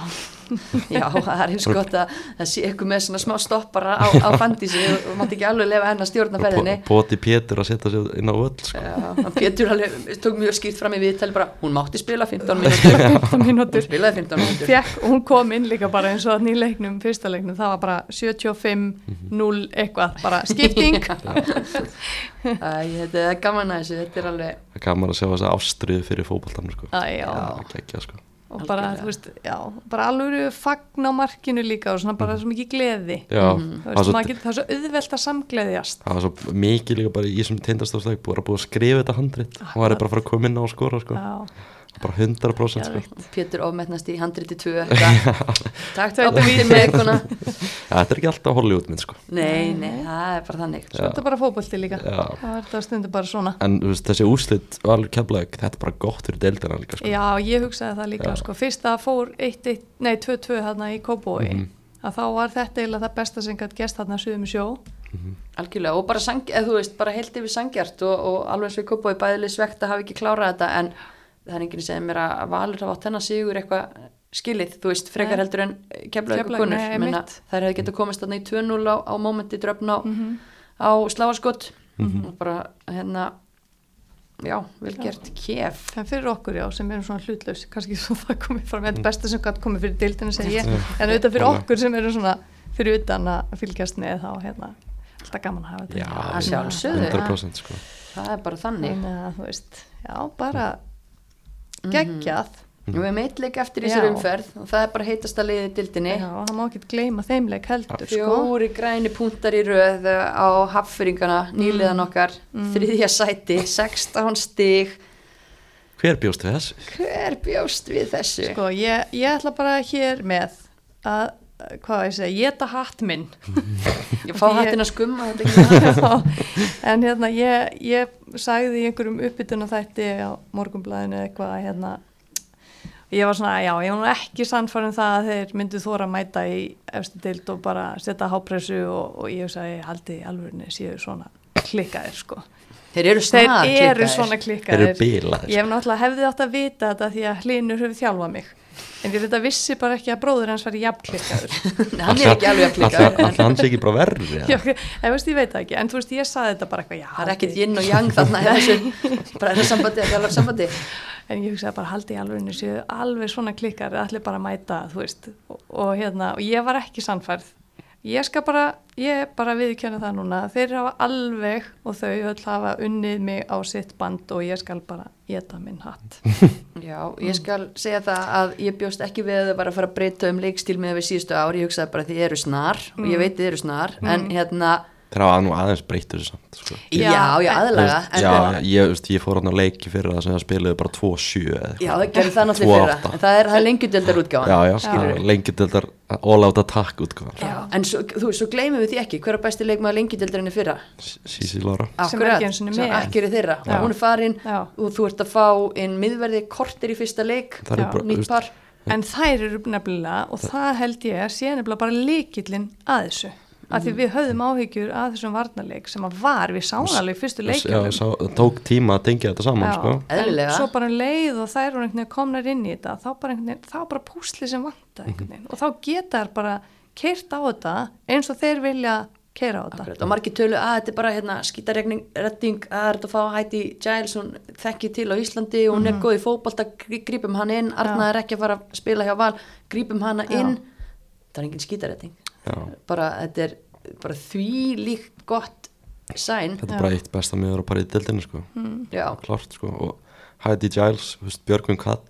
Já, það er eins gott að það sé eitthvað með svona smá stoppara á, á fandísi og, og mátti ekki alveg lefa henn að stjórna ferðinni poti Pétur að setja sig inn á öll sko. Já, hann Pétur alveg tók mjög skýrt fram í viðtali bara, hún mátti spila 15 mínútur. 15 hún mínútur spilaði 15 mínútur. Fjekk, og hún kom inn líka bara eins og að nýleiknum, fyrsta leiknum, það var bara 75, 0 eitthvað, bara skipting. Æ, þetta er gaman að þessu, þetta er alveg er gaman að sjá þess að ástriðu fyrir fótballtanum sko. Já, er geggja sko og bara, Algjörlega. þú veist, já, bara alveg fagn á markinu líka og svona bara svo mikið gleði. Já, Þú það, var veist, svo, maður getur, það er svo auðvelt að samgleðjast. Það var svo mikið líka bara í þessum tindastofsleik búið að búið að skrifa þetta handrit. Og það er bara að fara að koma inn á skora sko. Já, bara 100% sko. Pétur ofmetnast í handriti 2 Takk Tvö á víti með eitthvað. Þetta er ekki alltaf Hollywood mynd sko. Nei, nei, það er bara þannig. Svo þetta er bara fótbolti líka. Já. Það er þetta stundu bara svona. En þú veist, þessi úrslit valur keflaug, þetta er bara gott fyrir deildina líka sko. Já, ég hugsaði það líka sko. Fyrst að fór 1-1, nei 2-2 þarna í Kóbói Mhm. að þá var þetta eiginlega það besta sem gætt gest þarna suðum í sjó Algjörlega, og bara, sang, veist, bara heilt yfir sangjart og, og alveg svo kópaði bæðileg svegt að hafa ekki klárað þetta en það er enginn sem er að valur hafa hennar sigur eitthvað skilið, þú veist, frekar Nei. heldur en nei, Menna, einmitt. þær hefði getað komist þarna í 2-0 á, á momenti dröfn á, Mhm. á sláarskott og bara hérna já, vel gert kef. En fyrir okkur já, sem erum svona hlutlaus kannski svo það komið fram, þetta er besta sem gætt komið fyrir dildinu segi ég, en auðvitað fyrir okkur sem erum svona fyrir utan að fylgjast með þá hérna, alltaf gaman að hafa þetta. Já, að sjálfsögðu. 100% sko. það er bara þannig. Að já, bara geggjað og við meitt leik eftir í Já. umferð og það er bara heitast að liði dildinni Já, það má ekki gleyma þeim leik heldur sko. fjóri græni púntar í röð á haffyringana, nýliðan okkar þriðja sæti, 16 stig hver bjóst við þessu? hver bjóst við þessu? Sko, ég, ég ætla bara hér með að, hvað ég segja, geta hatt minn. Ég fá ég- hættin að skumma þetta ekki. Það en hérna, ég, ég sagði í einhverjum uppbytun þætti á morgunblæðinu eitthvað að hérna, ég var svona, já, ég var nú ekki sannfærum það að þeir myndu þóra að mæta í efstu dild og bara setja hápressu og, og ég sagði, ég haldi í alvörinu séu svona klikkaðir sko. Þeir eru þeir snar eru klikkaðir. svona Þeir klikkaðir eru bilaðir ég hef náttúrulega hefði átt að vita þetta því að hlinur hefur þjálfað mig en ég þetta vissi bara ekki að bróður hans var jafn klikkaður Hann er ekki alveg að klikkaður. en Alltaf hans ekki bara verri Já, ég veist, ég veit það ekki, en þú veist, ég saði þetta bara eitthvað, já, Það er ekkert yin og yang þarna í þessu, bara þessu sambandi, þetta sambandi. en ég hugsaði bara haldi í alveg séu alveg svona klikkar allir bara að mæta, þú veist. Og, og hérna, og ég var ekki sannfærð ég skal bara, ég bara viðkjöna það núna, þeir hafa alveg og þau öll hafa unnið mig á sitt band og ég skal bara geta minn hatt Já, ég skal segja það að ég bjóst ekki við að það var að fara að breyta um leikstíl með við síðustu ári, ég hugsaði bara að þið eru snar og ég veit þið eru snar, en hérna, Þeir hafa nú aðeins breytur þessu samt sko. já, Já, já, en- aðlaga, Þú veist, en Já, það- ég, veist, ég fór hann á leiki fyrir það sem það spilaði bara 2-7 eða eitthvað. Já, það gerir það náttúrulega fyrra, 2-8. en það er, það er lengjudeldar útgáðan. Já, já, skilurðu. All out attack útgáðan Já, en svo, þú, svo gleymum við því ekki, hver er besti leikmaður lengjudeldarinni fyrra? Sísi Lára. Sinni sem ekki er þeirra, Já. hún er farin Já. og þú ert að fá inn miðverði kortir í fyrsta leik, er nýtt par. en þær eru nefnilega og það held ég að sé nefnilega bara líkillin að þessu að því við höfðum áhyggjur að þessum varnarleik sem að var, við sáum alveg fyrstu já, leikjum sá, það tók tíma að tengja þetta saman sko. En svo bara um leið og þær veginn komnar inn í þetta þá bara, bara púsli sem vanta einhvern veginn. Og þá geta þær bara keirt á þetta eins og þeir vilja keira á þetta. Akkurat, og margir tölu að þetta er bara hérna, skítaregning, redding, að það er þetta að fá Heidi Giles, hún þekki til á Íslandi og hún er góð í fótbolta, grí- grípum hann inn Arna er ekki að fara að spila hjá Val grípum hana Já. inn. Það er engin skítaredding. Já. bara þetta er bara því líkt gott sæn Þetta er bara eitt besta miður að bara í dildinu sko. já, Klart sko. og Heidi Giles, Björgvin Kall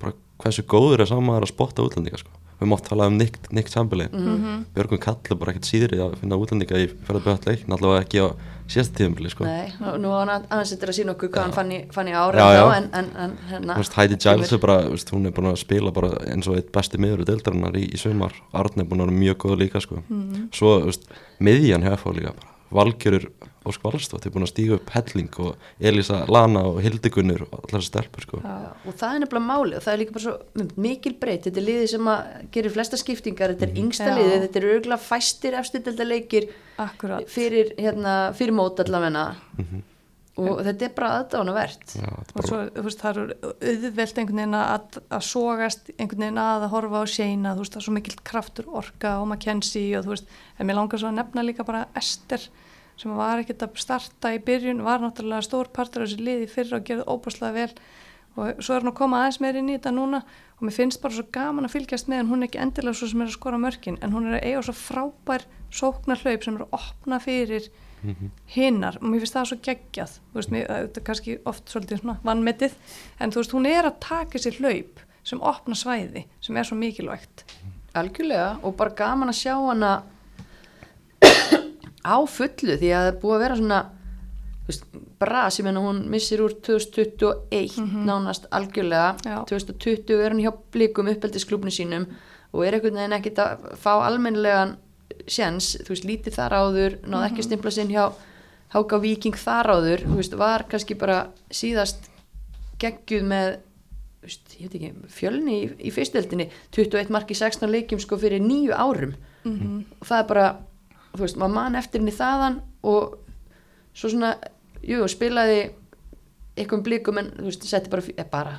bara hversu góður er saman að spotta útlendinga sko. við mátt tala um Nick, Nick Chamberlain Mhm. Björgvin Kall er bara ekkert síðri að finna útlendinga í ferðarbjörnleik allavega ekki á síðasta tíðumli sko. nei, nú- var hann aðeins þetta að sína okkur hvað hann fann í, fann í ára Já, já. en, en, en hérna veist, Heidi Giles er bara, veist, hún er búin að spila eins og eitt besti miður í deildarinnar í, í sumar Arne er búin að vera mjög góð líka sko. Mhm. svo, þú veist, miðjan hefur líka bara Valgjörur Ósk Valstótt er búin að stíga upp Helling og Elisa Lana og Hildigunnur og allar þessi stelpur sko. Já, og það er nefnilega máli og það er líka bara svo mikil breytt þetta er liðið sem að gerir flesta skiptingar þetta er yngsta Já. liðið, þetta er örgulega fæstir efstuddelda leikir akkurat. fyrir, hérna, fyrir mót allavegna og þetta er bara aðdánavert þetta er og bara, svo, veist, það eru auðvelt einhvern veginn að, að sogast einhvern veginn að að horfa á Shayna þú veist, það er svo mikil kraftur orka og Mackenzie og þú veist, en mér langar svo að nefna líka bara Ester sem var ekkert að starta í byrjun, var náttúrulega stór partur af þessu liði fyrir og gerði óbúslega vel. Og svo er hún að koma aðeins meir inn í þetta núna og mér finnst bara svo gaman að fylgjast með en hún er ekki endilega svo sem er að skora mörkin en hún er að eiga svo frábær sóknar hlaup sem er að opna fyrir hinnar og mér finnst það svo geggjað. Þú veist, mér, þetta er kannski oft svolítið svona vannmetið, en þú veist, hún er að taka sér hlaup sem opna svæði sem er svo mikilvægt. Algjörlega og bara gaman að sjá hana á fullu því að það er búið að vera svona veist, bras, ég meina hún missir úr 2021 nánast algjörlega. Já. 2020 er hann hjá blikum uppeldisklubni sínum og er einhvern veginn ekkert að fá almennilegan sjens, þú veist, lítið þar áður náðu ekki að stimpla sinn hjá Háka Víking þar áður, þú veist, var kannski bara síðast geggjuð með ekki, fjölni í, í fyrsteldinni 21 mark í 16 leikjum sko fyrir nýju árum. Og það er bara, þú veist, maður mann eftir henni þaðan og svo svona, jú, spilaði eitthvað um blikum en þú veist, setti bara, eh, bara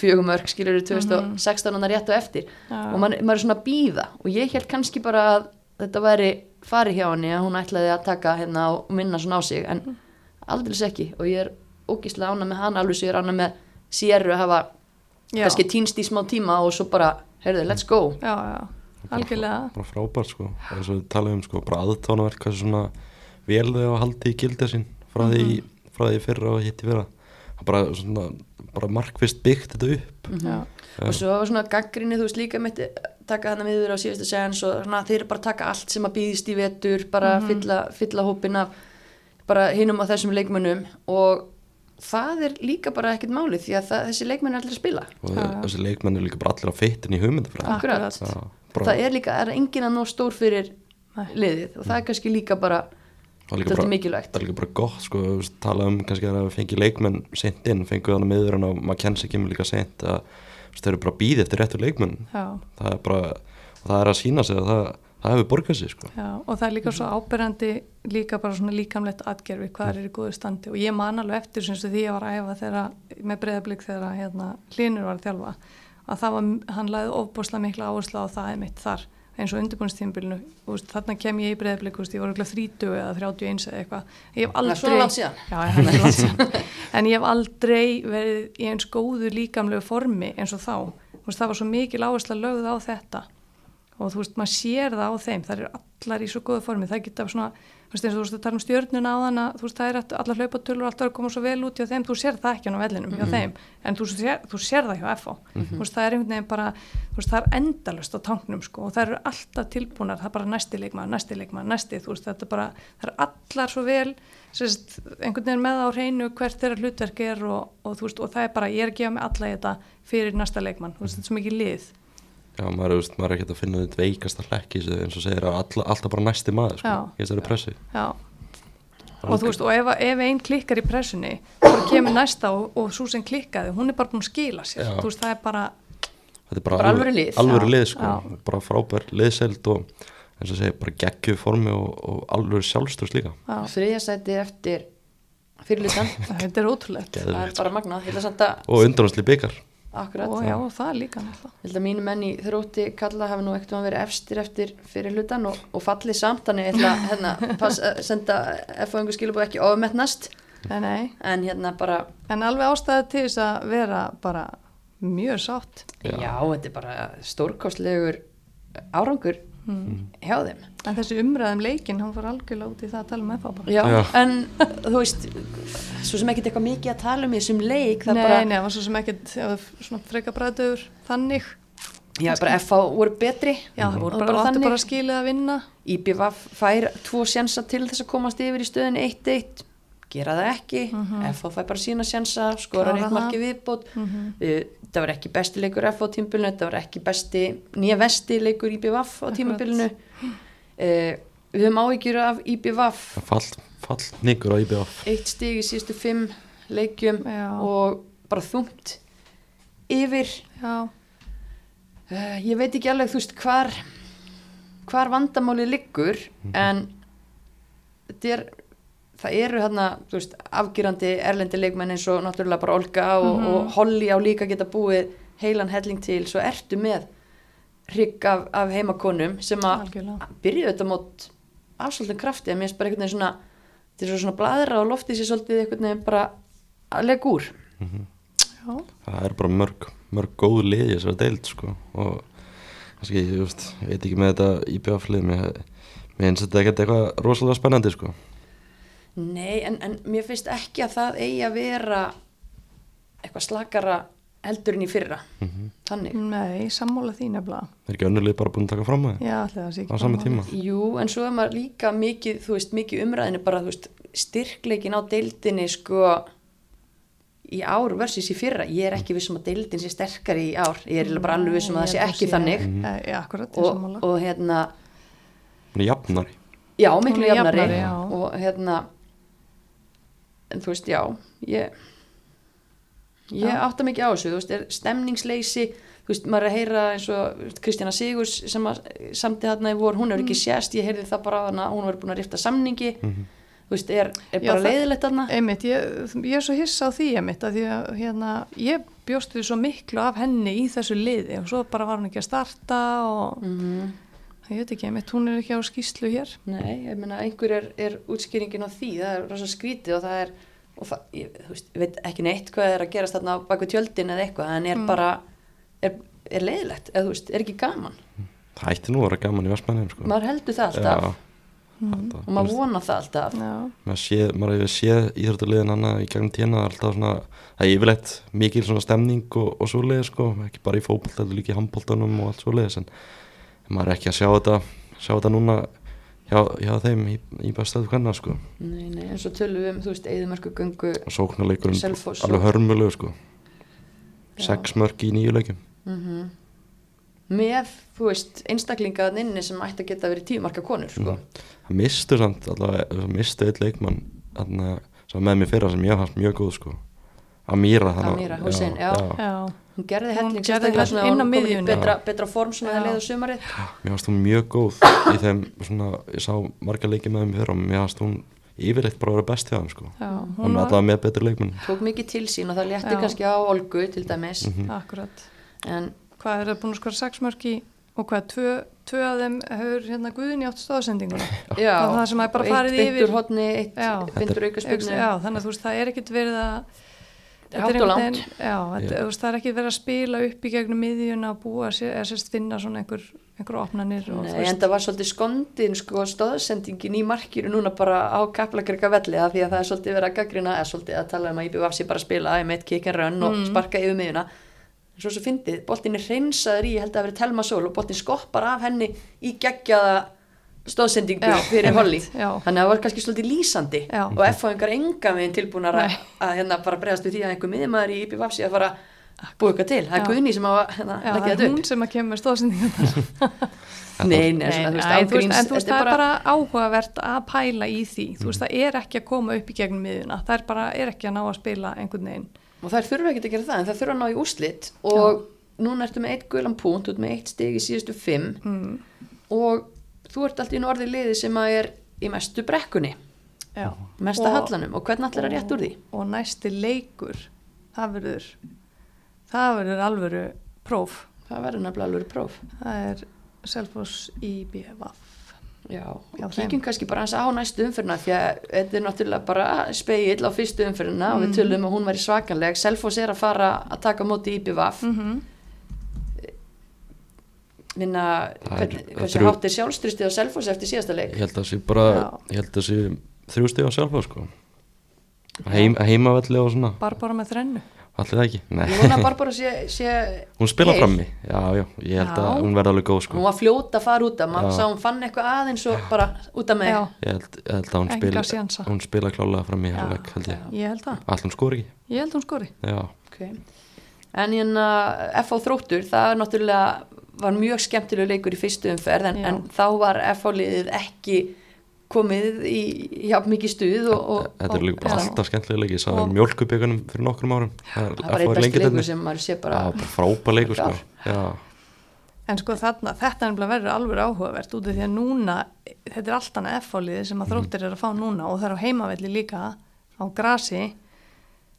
fjögum örk skilur 2016 hann rétt og eftir. Já. og man, maður er svona að býða og ég held kannski bara að þetta væri farið hjá henni að hún ætlaði að taka hérna og minna svona á sig en aldrei ekki. Og ég er ógíslega ána með hann alveg sem ég er ána með Sierru að hafa Já. kannski týnst í smá tíma og svo bara, heyrðu, let's go. Já, já, algjörlega. Bara frábært sko. eins og við talaðum sko, bara aðtónaverk hvað svona vel þau að haldi í gildið sín frá því, frá því fyrra og hitti fyrra. Það bara, svona, bara markvist byggt þetta upp. Já, og svo var svona gaggrinni, þú veist líka mitt taka þarna miður á síðustu séns og svona, þeir bara að taka allt sem að býðist í vetur bara fylla, fylla hópin af bara hinum á þessum leikmönnum. Og það er líka bara ekkert máli því að það, þessi leikmenn er allir að spila. Og þessi leikmenn er líka bara allir á feitin í. Akkurat. Bara, það er líka, er enginn að ná stór fyrir liðið og það er kannski líka bara það er líka þetta bara, er mikilvægt. það er líka bara gott sko, tala um kannski að það fengi leikmenn sent inn, fengu þannig miður en á Mackenzie kemur líka sent að þú veist, þau eru bara að býða eftir réttu leikmenn. Já, það er bara, og það er að sína sig að það, það hefur borgað sig sko. já, og það er líka svo ábyrjandi líka bara svona líkamlegt atgerfi hvað er í góðu standi. Og ég man alveg eftir sem því ég var að æfa þegar, með breyðablík þegar hérna, hlínur var að þjálfa að það var, hann laði ofbúslega mikla áherslu á það einmitt þar eins og undirbúinstímbilinu, þarna kem ég í breyðablík ég var ekki 30 eða 31 eða eitthvað. Ég hef er aldrei. Já, er síðan. en ég hef aldrei verið í eins góðu líkamlegu formi eins og þá. Veist, það var svo mikil áhersla lögð á þetta. Og þú veist, maður sér það á þeim. Það eru allar í svo góðu formi. Það geta svona, þú veist, eins og þú veist að tala um stjörnuna á þann þú veist, það er allar hlaupatölur alltaf að koma svo vel út hjá þeim, þú sér það ekki á vellinum hjá þeim, en þú sér, þú sér það hjá FO þú veist, það er einhvern veginn bara þú veist, það er endalust á tanknum, sko og það eru alltaf tilbúnar, það er bara næsti leikmaður næsti leikmaður, næsti, þú veist, þetta er bara það er allar svo vel, sérst, einhvern veginn með á hreinu hvert þeirra hlutverk er og, og, þú veist, og það er bara, ég er Já, maður, er, veist, maður er ekki að finna þetta veikasta hlekki eins og segir að all, alltaf bara næsti maður sko, í þessari pressu. Já, og þú veist, og ef, ef einn klikkar í pressunni, þá kemur næsta og, og svo sem klikkaði, hún er bara búin að skila sér, Já. þú veist, það er bara þetta er bara, Bara alvöru lið. alvöru Já, lið sko, já. bara frábær liðseld og eins og segir bara geggju formi og, og alvöru sjálfstöðs líka. Já, þriðja sæti eftir fyrirlutan þetta er ótrúlegt. Það er bara magnað, ég held að senda og undanhansli byggar akkurat, og já, það er líka náttúrulega. Ég held að mínu menn í þrótti kalla hafi nú ekkert verið efstir eftir fyrirlutan og, og fallið samt, þannig ég ætla að hérna, pass, að senda F-fóðingu skilabóð ekki ofmetnast. Nei, nei. en hérna bara, en alveg ástæði til þess að vera bara mjög sátt. Já, Já. þetta er bara stórkostlegur árangur hjá þeim en þessi umræðum leikin, hann fór algjörlega út í það að tala með það bara Já, Já. en þú veist svo sem ekkert eitthvað mikið að tala um í þessum leik það nei, bara, nei, það var svo sem ekkert já, svona freka bræður þannig. Já, bara FH voru betri. Já, það voru bara, bara, þannig. bara skilið að vinna. IBVF fær tvo sjansa til þess að komast yfir í stöðinni 1-1 gera það ekki, FH fær bara sína sjansa skorar eitt það. marki viðbót. Mm það var ekki besti leikur FH á tímabilinu, þetta var ekki besti nýja vesti leikur IBVF á tímabilinu uh, við höfum áhyggjur af IBVF fall, fall nýgur á IBF eitt stig í síðustu fimm leikjum Já. og bara þungt yfir. Já, uh, ég veit ekki alveg þú veist hvar hvar vandamáli liggur en þetta er það eru hérna þú veist afgjurandi erlendi leikmenn eins og náttúrulega bara Olga og, og Holly á líka geta búið heilan helling til. Svo ertu með hrygg af, af heimakonum sem að byrjuðu þetta mót afsvöldin krafti. En mér bara einhvern veginn svona þetta er svo svona bladra og loftið sér svolítið einhvern veginn bara að lega úr. Já, það er bara mörg, mörg góð lið í þessari deild sko. Og kannski, ég, veist, ég veit ekki með þetta IBF lið mér, mér finnst þetta ekkert eitthvað rosalega spennandi sko. Nei, en, en mér finnst ekki að það eigi að vera eitthvað slakara heldur en í fyrra þannig nei, sammála því nefnilega er ekki önnur lið bara búin að taka fram að já, allir það sé á ekki sami sammála. tíma Jú, en svo er maður líka mikið, þú veist, mikið umræðinu bara, þú veist, styrkleikin á deildinni, sko, í ár versus í fyrra. Ég er ekki vissum að deildin sé sterkari í ár. Ég er bara alveg vissum að það sé ekki þannig. Eh, já, akkurat, ég er Og, og hérna, hún er jafnari já, miklu jafnari. jafnari, já. Og hérna, en þú veist, já, ég, ég Já. átta mikið á þessu, þú veist, er stemningsleysi, þú veist, maður er að heyra eins og Kristjana Sigurs sem að samti þarna í vor, hún hefur Mm. ekki sést, ég heyrði það bara á hana, hún var búin að rifta samningi, þú veist, er, er Já, bara það- leiðilegt þarna? Einmitt, ég, ég er svo hissa á því einmitt að því að hérna, ég bjóst við svo miklu af henni í þessu liði og svo bara var hún ekki að starta og Mm ég veit ekki, einmitt, hún er ekki á skýslu hér Nei, ég meina, einhver er, er útskýringin á því, það er rosa skrítið og það er, og það, ég, þú veist, ég veit ekki neitt hvað er að gerast þarna á baku tjöldin eða eitthvað, en er bara, er, er leiðilegt, eða þú veist, er ekki gaman? það ætti nú að vera gaman í Vestmannheim sko. Maður heldur það alltaf. Já, alltaf. og maður vonar það alltaf. Já, maður sé, maður hefur séð íþróttulegin hana í gegnum tína það er alltaf svona, það er yfirleitt mikil svona stemning og, og svoleiði sko. Ekki bara í fótbolt, þetta líka í handboltanum og allt svoleiðis en maður er ekki að sjá þetta sjá þetta núna hjá, hjá þeim í, í bestæðu hvenna sko. Nei, nei, en svo tölum við um, þú veist, eðumörku göngu, og sóknarleikurinn alveg hörmulegu sko. Já. sex mörg í nýju leikum mm með, þú veist, einstaklingaðan inni sem ætti að geta verið tíumarka konur, sko. það mistu samt allavega, það mistu eitt leikmann sem með mér fyrra sem ég fannst mjög góð sko. Amíra að- Amira Hussein, já. Já, hún gerði Hún helling gerði sérstaklega helling inn á hún miðjunni. betra, betra form svona Já. að leiða sumarið. Mér fannst hún mjög góð í þeim svona, ég sá marga leiki með þeim fyrra og mér fannst hún yfirleitt bara að vera best hjá þeim sko. Já, hún hún með var með betri leikmenn. Tók mikið til sín og það létti Já. kannski á Olgu til dæmis. Mhm. akkurat. En Hvað er það búin að skora sex mörk í og hvað, tvö, tvö af þeim hefur hérna Guðin í átt stóðsendinguna já, Og það sem er bara farið eitt yfir- eitt Já. beintur auka spilnu Já, þannig að þú veist, það er ekkit verið að hátt og langt. Já, þetta, veist, það er ekki verið að spila upp í gegnum miðjuna og búa eða sérst finna svona einhver, einhver opnanir og Nei, en það var svolítið skondin sko stóðsendingin í markinu núna bara á kaplakrika velli af því að það er svolítið verið að gaggrina eða svolítið að tala um að IBVF sé bara að spila með kick and run og Mm. sparka yfir miðuna en svo svo fyndið, boltin er hreinsaður í ég held að verið Telma Sól og boltin skoppar af henni í geggjaða stóðsendingu Já, fyrir Holly. já. þannig að það var kannski svolítið lýsandi Já. og F-fáingar enga meginn tilbúnar að, Nei. að hérna bara bregðast við því að einhver miðjumæður í IBVF sé að fara að búa eitthvað til, það er Já. Guðni sem að hérna, Já, það er hún upp. sem að kemur með stóðsendingar Nei, nei, svona, þú veist, en, þú veist, en þú veist, það er bara áhugavert að pæla í því. Þú veist, það er ekki að koma upp í gegnum miðjuna. Það er bara, er ekki að ná að spila einhvern veginn. Og þær þurfa ekki að gera það en þær þurfa að ná í úrslit. Og núna ertu með eitt gulan púnt út með eitt stig í síðustu fimm. Mm. og þú ert alltaf í norði liði sem að er í mestu brekkunni. Já. mesta Og- hallanum. Og hvernig allir að rétt úr því? Og næsti leikur það verður það verður alvöru próf. Það verður nefnilega alveg próf. Það er Selfoss í BVF já, Já, kíkjum kannski bara hans á næstu umfyrna því að þetta er náttúrulega bara speill á fyrstu umfyrna og við Mm. tölum að hún væri svakanleg. Selfoss er að fara að taka móti í BVF mm -hmm. Minna Það er- hvern- það hversu þrjú- hátt er sjálfstrustið á Selfoss eftir síðasta leik? Ég held að það sé bara, Já. ég held að það sé þrjú stíð á sjálfa sko. Heim, heimavelli og svona, Barbara með þrennu. Allir það ekki? Nei, ég vona bara bara sé, sé hún spila heil. frammi. Já, já, ég held Já. að hún verði alveg góð hún sko var fljóta að fara út af. Maður Já. sá hún fann eitthvað aðeins og bara út af Já, ég held, ég held að hún spila hún spila klálega frammi í Já. hálfleik held ég, ég held það. Allir hún skori ekki? Ég held hún skori. Já, okay. en hérna FH Þróttur það er náttúrulega var mjög skemmtilega leikur í fyrstu umferð en, en þá var FH liðið ekki komið í hjá mikið stuð og, og, þetta er líka bara alltaf skemmtilega leiki ég sá Og- mjölkubíkunum fyrir nokkrum árum. Það var besti lengi leikur sem maður sé bara bara frábær leikur sko. En sko þarna, þetta er nefnilega verður alveg áhugavert út af því að núna, þetta er allt annað F-fáliði sem að þróttir er að fá núna og það er á heimavelli líka á grasi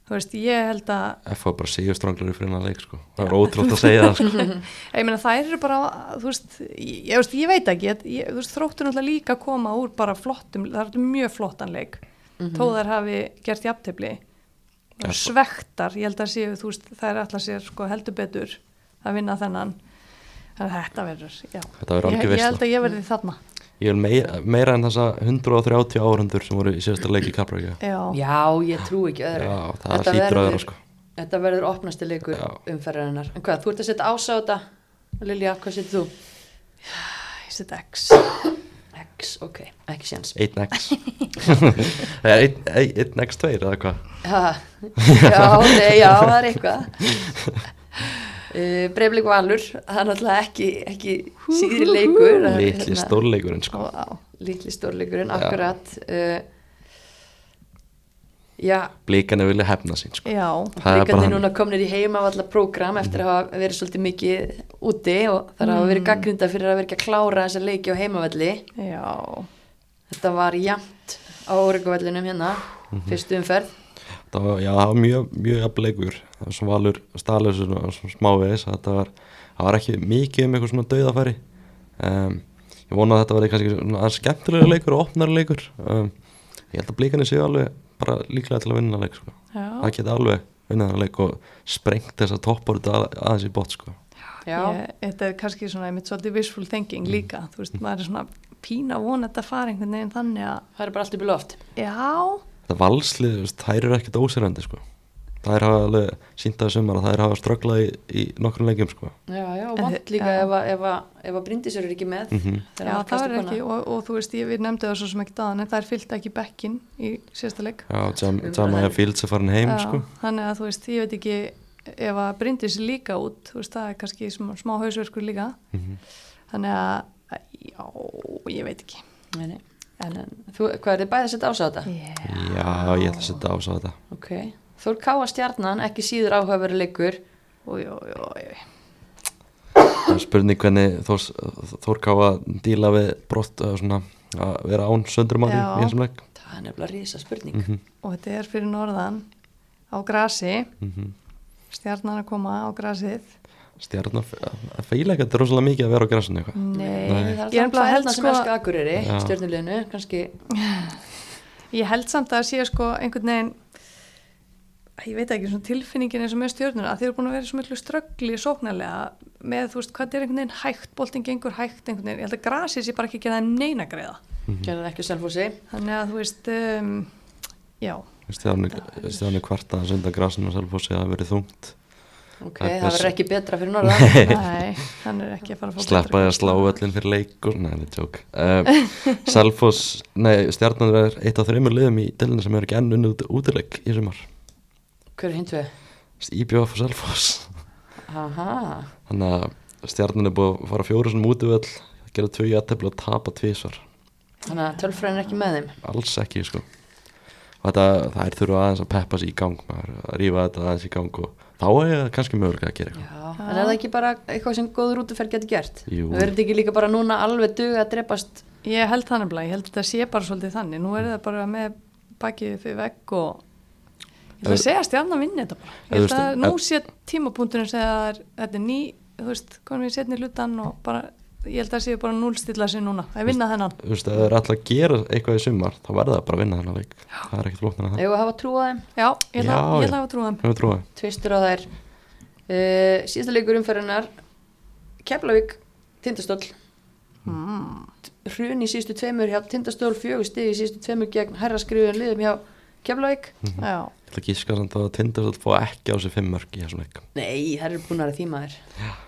þú veist, ég held að FH bara séu stranglari fyrir hennar leik sko. Það er ótrútt að segja það sko. Ég meina þær eru bara, þú veist ég, ég, veist, ég veit ekki, ég, þú veist, þróttur náttúrulega líka að koma úr bara flottum það er mjög flottan leik. Þó þær hafi gert jafntefli. Ja, og svektar, ég held að séu þú veist, þær ætla sér sko heldur betur að vinna þennan. Þannig að þetta verður, já. Þetta verður ég, algjör ég held að ég verði þarna ég vil meira, meira en þessa 130 áhundur sem voru í síðasta leik í Kaplaríka já, já, ég trú ekki öðru. Já, það Þetta verður- sko. þetta verður opnasti leikur umferðarinnar. En hvað, þú ert að setja ás á þetta Lilja, hvað setur þú? ég set X. X, ok, ekki séns. 1x Það er 1x2 eða hvað? Ha, já, nei, já, það er eitthvað uh, Breiflik Valur það er náttúrulega ekki, ekki síðri leikur er, litli hérna, stórleikurinn sko. Og, á, litli stórleikurinn, akkurat. Uh, já. Blíkan er vilja hefna sín sko. Já, Það er núna komnir í heima af alla prógram eftir að hafa verið svolítið mikið úti og það hafa verið gaggrinda fyrir að vera ekki að klára þessa leiki á heimavelli. Já. Þetta var jæmt á óreikuvellinum hérna fyrstu umferð. Það var, já, það var mjög, mjög jafn leikur það svona valur svona smávegis það var, það var ekki mikið um eitthvað svona dauðafæri. Um, ég vona að þetta var kannski svona skemmtilega leikur og opnari leikur. Um, ég held að blíkanir séu alveg bara líklega til að vinna leik sko. já, það geta alveg vinnað þennan leik og sprengt þessa toppar aðeins í bot sko. já, Ég, þetta er kannski svona einmitt svolítið wishful thinking líka, þú veist, maður er svona pína vona þetta að fara einhvern veginn þannig að það er bara allt upp í loft. Já, þetta valslið, þú veist, þær eru ekkert ósirandi sko. Þær hafa alveg sínt að sumar að þær hafa strögglað í, í nokkrum leikjum sko. já, já, og vant líka já. ef, að- ef, að- ef að Bryndisur er ekki með Mhm. þegar já það er ekki og, og þú veist, ég, við nefndu það svo sem ekki daðan en það er fyllt ekki bekkin í síðasta leik Já, Jam- Umræðan. Jamaica Fields er farin heim Já, sko. þannig að þú veist, ég veit ekki ef að brindis líka út þú veist, það er kannski smá, smá hausverkur líka Mhm. þannig að já, ég veit ekki Nei, nei. en En þú, hvað er þið bæði að setja ás á þetta? yeah. Já, ég ætla að setja ás á þetta ok, Þór Káa stjarnan, ekki síður áhugaveru leikur Það spurning hvernig Þórs, Þórká að díla við brott að, svona, að vera án söndrumáli í og leik? Það er nefnilega rísa spurning mm -hmm. og þetta er fyrir norðan á grasi. Mhm. stjarnan að koma á grasið. Stjarnar að feila ekki þetta er rosalega mikið að vera á græsinu eitthvað. Nei, Nei. Það er alltaf bara held sem sko- elska Akureyri, Já. stjörnuleginu, kannski. Ég held samt að sé sko einhvern veginn ég veit ekki, svona tilfinningin eins og með stjórnuna að þeir eru búin að vera svo miklu ströggli sóknarlega með, þú veist, hvað er einhvern veginn hægt boltin gengur hægt einhvern veginn, ég held að grasið sé bara ekki að gera þeim neina greiða. Gerði það ekki á Selfossi. Þannig að þú veist um, já, Stjarnar kvarta að senda græsinu og selfossi að það verið þungt. Ok, Það það verður ekki betra fyrir norðan. Nei, hann er ekki að fara að fá Sleppa því að slá öllin fyrir leik og Nei, þetta er tjók Hver er hinn tvö? Íbjóf og Selfoss. Aha, Þannig að Stjarnar er búið að fara fjóru svona útivöll gera tvö jættefli og tapa tvísvar þannig að tölfræðin er ekki með þeim? Alls ekki sko. Og þetta, það er þurfa aðeins að peppa sig í gang maður, að rífa þetta aðeins í gang og þá er það kannski mögulega að gera eitthvað. Já, en er það ekki bara eitthvað sem góður útuferð getur gert? Jú. Það verður þetta ekki líka bara núna alveg duga að drepast? Ég held þannig bara, ég held að þetta sé bara svolítið þannig, nú er það bara með bakið fyrir vegg og ég ætla að segja að stjarnan vinni þetta bara. Ég held að nú sé tímapunkturinn segja að það er- þetta er ný, þú veist, konum við setni hlutan og bara, ég held að það sé bara núlstilla sig núna, að vinna þennan. Þú veist, ef það er alltaf að gera eitthvað í sumar þá verða það bara að vinna þennan leik. Það er ekkert flóknar að það. Egu að hafa trú á þeim, já, ég ætla, Já, ég já. ætla að hafa Hefur trúið tvistur á þær. Uh, Síðasta leikur umferðinar Keflavík, Tindastóll. Mm. Hrun í síðustu tveimur hjá Tindastóll Fjögur stig í síðustu tveimur gegn herra skrifun liðum hjá Keflavík. Já, Ég ætla að gíska samt að tindast að fá ekki á sig fimm mörg í þessum leik Nei, það eru búin að því maður.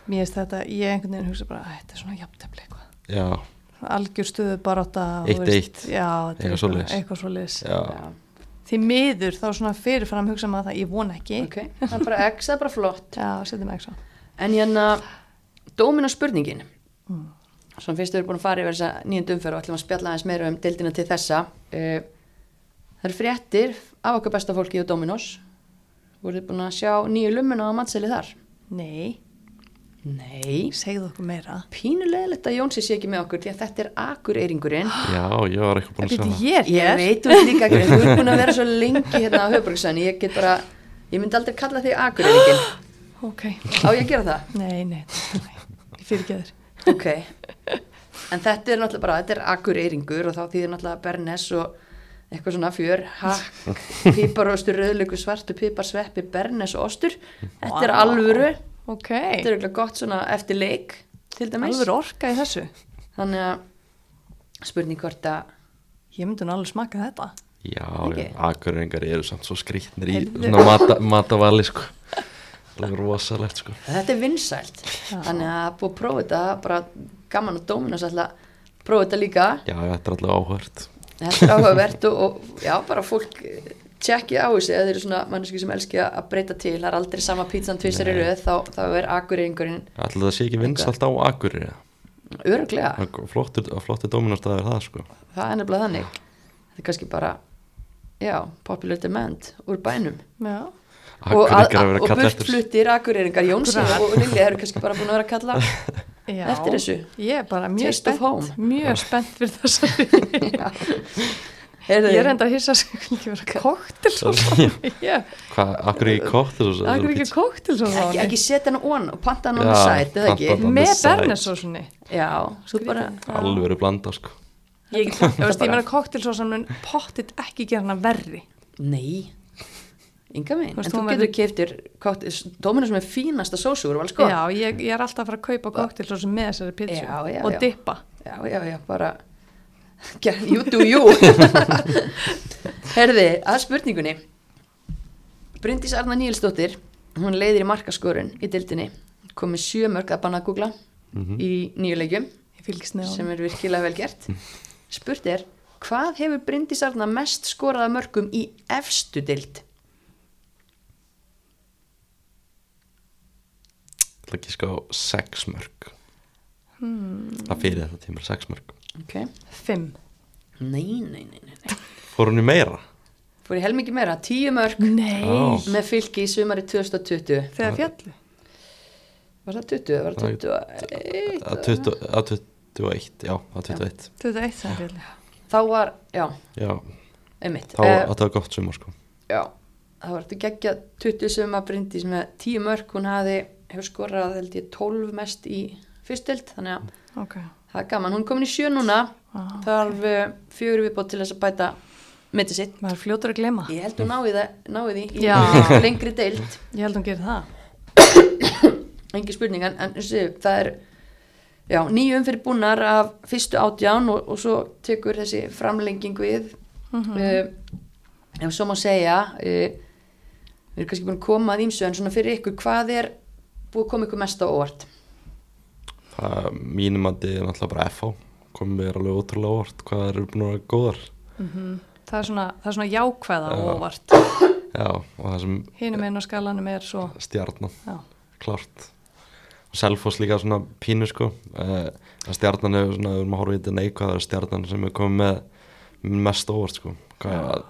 Mér finnst þetta, ég einhvern veginn hugsa bara, "Æ, þetta er svona jafntefli eitthvað. Já, algjör stöðu baróta og Eitt. veist, eitt. já, þetta Eitthvað svo liðs já, því miður þá svona fyrirfram hugsa maður það, ég von ekki. Ok, það er bara X, það er bara flott. Já, setjum ekki svo En hérna, dómin og spurningin. Mm. Svona fyrst við erum búin að fara yfir þessa nýjöndu umferð og ætlum að spjalla aðeins meira um deildina til þessa. Uh, Það eru fréttir af okkar besta fólki og Dominos. Voruð þið búin að sjá nýju lummuna á mattseli þar? nei, Nei. Segðu okkur meira. Pínulegilegt að Jónsi sé ekki með okkur því að þetta er akureyringurinn já, ég var eitthvað búin að sjá Býtu, það. ég er Ég hér? veit ert líka ekki, þú ert búin að vera svo lengi hérna á höfbruksæðinu Ég get bara, ég myndi aldrei kalla þig akureyringin ok, Á ég að gera það? nei, nei, nei. ég fyrir ekki þér Ok, en þetta er náttúrulega bara, þetta er akureyringur og þá þýðir náttúrulega bernes og eitthvað svona fjör, hakk, píparostur, rauðlöku, svartu, pípar, sveppi, bernes og ostur. Þetta er alvöru, ok, þetta er eitthvað gott svona eftir leik til dæmis. alveg orka í þessu. Þannig að spurning hvort að, ég myndi nú alveg smaka þetta. Já, já, akureyringar eru samt svo skrýtnir í svona mata, matavali sko. Það er rosalegt sko. Þetta er vinsælt. Þannig að búið að prófa þetta, bara gaman að Dominos ætla að prófa þetta líka. Já, þetta er alltaf áhört Þetta er áhugavert og, og já, bara fólk eh, tjekki á þessu. Eða þeir eru svona manneski sem elski að breyta til það er aldrei sama pítsan tvisar í röð þá, þá er akureyringurinn Alltaf það sé ekki vinsalt á akureyri? Öruglega, Það Flottur, flottur dominostæður það sko. Það er nefnilega þannig. Þetta er kannski bara já, popular demand úr bænum. Já, og, að, að og að kalla burt eftir fluttir akureyringar Jónsson og Lilja eru kannski bara búin að vera að kalla já Eftir þessu? ég er bara mjög Taste of home. spennt mjög spennt fyrir þessari Heyrðu, ég er enda að hissa að ekki vera koktel svo akkur ekki svo akkur ekki koktel svo ekki, ekki setja hana on og panta ekki? panta hana- með bernesósunni já, svo bara Alveg verið blanda sko. Ég, ég veist, ég meina koktelsósan mun pottit ekki gera hana verri? Nei, Þú veist, En þú getur keiftir Dóminus með fínasta sósu úr sko. já, ég, ég er alltaf að fara að kaupa koktelsósun með þessari pizzu Já, já, og já. dippa já, já, já, bara You do you Herði, að spurningunni Bryndís Arna Níelsdóttir Hún leiðir í markaskorun í dildinni komið sjö mörg að banna að googla Mhm. í nýju leikjum ég fylgist neða sem er virkilega vel gert Spurt er, hvað hefur Bryndís Arna mest skoraða mörgum í efstu dild? Það er ekki sko sex mörg hmm, Það fyrir þetta tímur sex mörg Ok, fimm. Nei, nei, nei, nei. Fór hún í meira? fór í helmingi meira, 10 mörg Nei, Já. með fylki í sumari 2020 þegar fjallu var það 20, var það 21 Að 20 að 21, já, að 21 21 sem fjallu þá var, já, Já, einmitt. Þá Eh, það var gott sumar sko. Já, það var þetta geggja 20 suma Bryndís með 10 mörg hún hafi, hefur skorað held ég 12 mest í fyrstild þannig að Ok, það er gaman, hún er komin í sjö núna. Ah, þarf uh, fjögur viðbót til þess að bæta mitti sitt. Maður er fljótur að glema ég held hún náði því í Já. lengri deild. Ég held hún gerir það. Engi spurning en, þessi, það er já, nýjum fyrir búnar af fyrstu átján og, og svo tekur þessi framlenging við. Mhm. uh, ef svo má segja uh, við erum kannski búin að koma að ímsu en svona fyrir ykkur, hvað er búið að koma ykkur mest á óvart. Það mínum að þið er náttúrulega bara FH komið mér alveg ótrúlega óvart hvað eru búin að vera góðar. Það er svona, það er svona jákvæða og Já. óvart. Já, og það sem hinum einn á skalanum er svo stjarnan já, klárt. Og Selfoss líka svona pínu sko. Uh, stjarnan hefur svona, við erum að horfa í þetta neikvæðar stjarnan sem er komið með mest óvart sko. Hvað,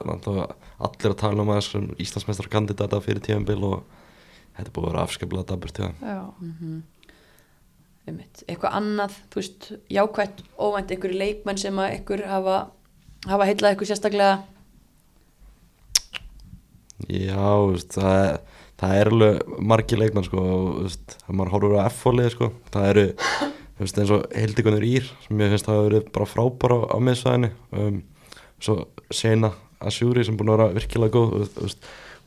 allir að tala um að þessum Íslandsmeistra kandidata fyrir tíðanbíl og þetta búið að vera afskaplega daburt þeim. já, Einmitt. eitthvað annað, þú veist, jákvætt óvænt einhverju leikmenn sem að einhver hafa, hafa heillað eitthvað sérstaklega Já, veist, það, er, það er alveg margir leikmann sko og þú veist, ef maður horfur á F-fólið sko það eru, þú veist, eins og Hildikunur Ír sem ég finnst að hafa verið bara frábara á, miðsvæðinni um, svo Sena Asjúri sem búin að vera virkilega góð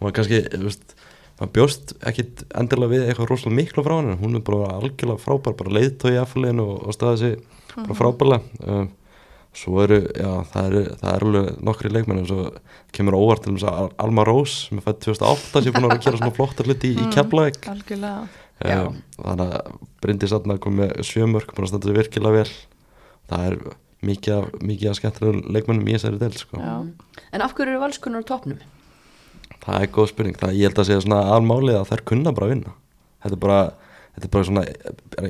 var kannski, þú veist maður bjóst ekkit endilega við eitthvað rosalega miklu frá henni, hún er bara algjörlega frábær bara leiðtói í F-fóliðinu og, og staði sig bara frábærlega. Um, svo eru, já, það eru, það eru alveg nokkri leikmenn eins og kemur óvart til þess að Al- Alma Rós sem er fætt 2008 sem er búin að að gera svona flottar hluti í, í Keflavík. Um, þannig að Bryndi Satna kom með sjömörk búin að standa sig virkilega vel. Það er mikið mikið af skemmtilegum leikmennum í þessari del sko. en af hverju eru valskunnar á topnum? Það er góð spurning, það ég held að segja svona almálið að þær kunna bara vinna. Þetta er bara, þetta er bara svona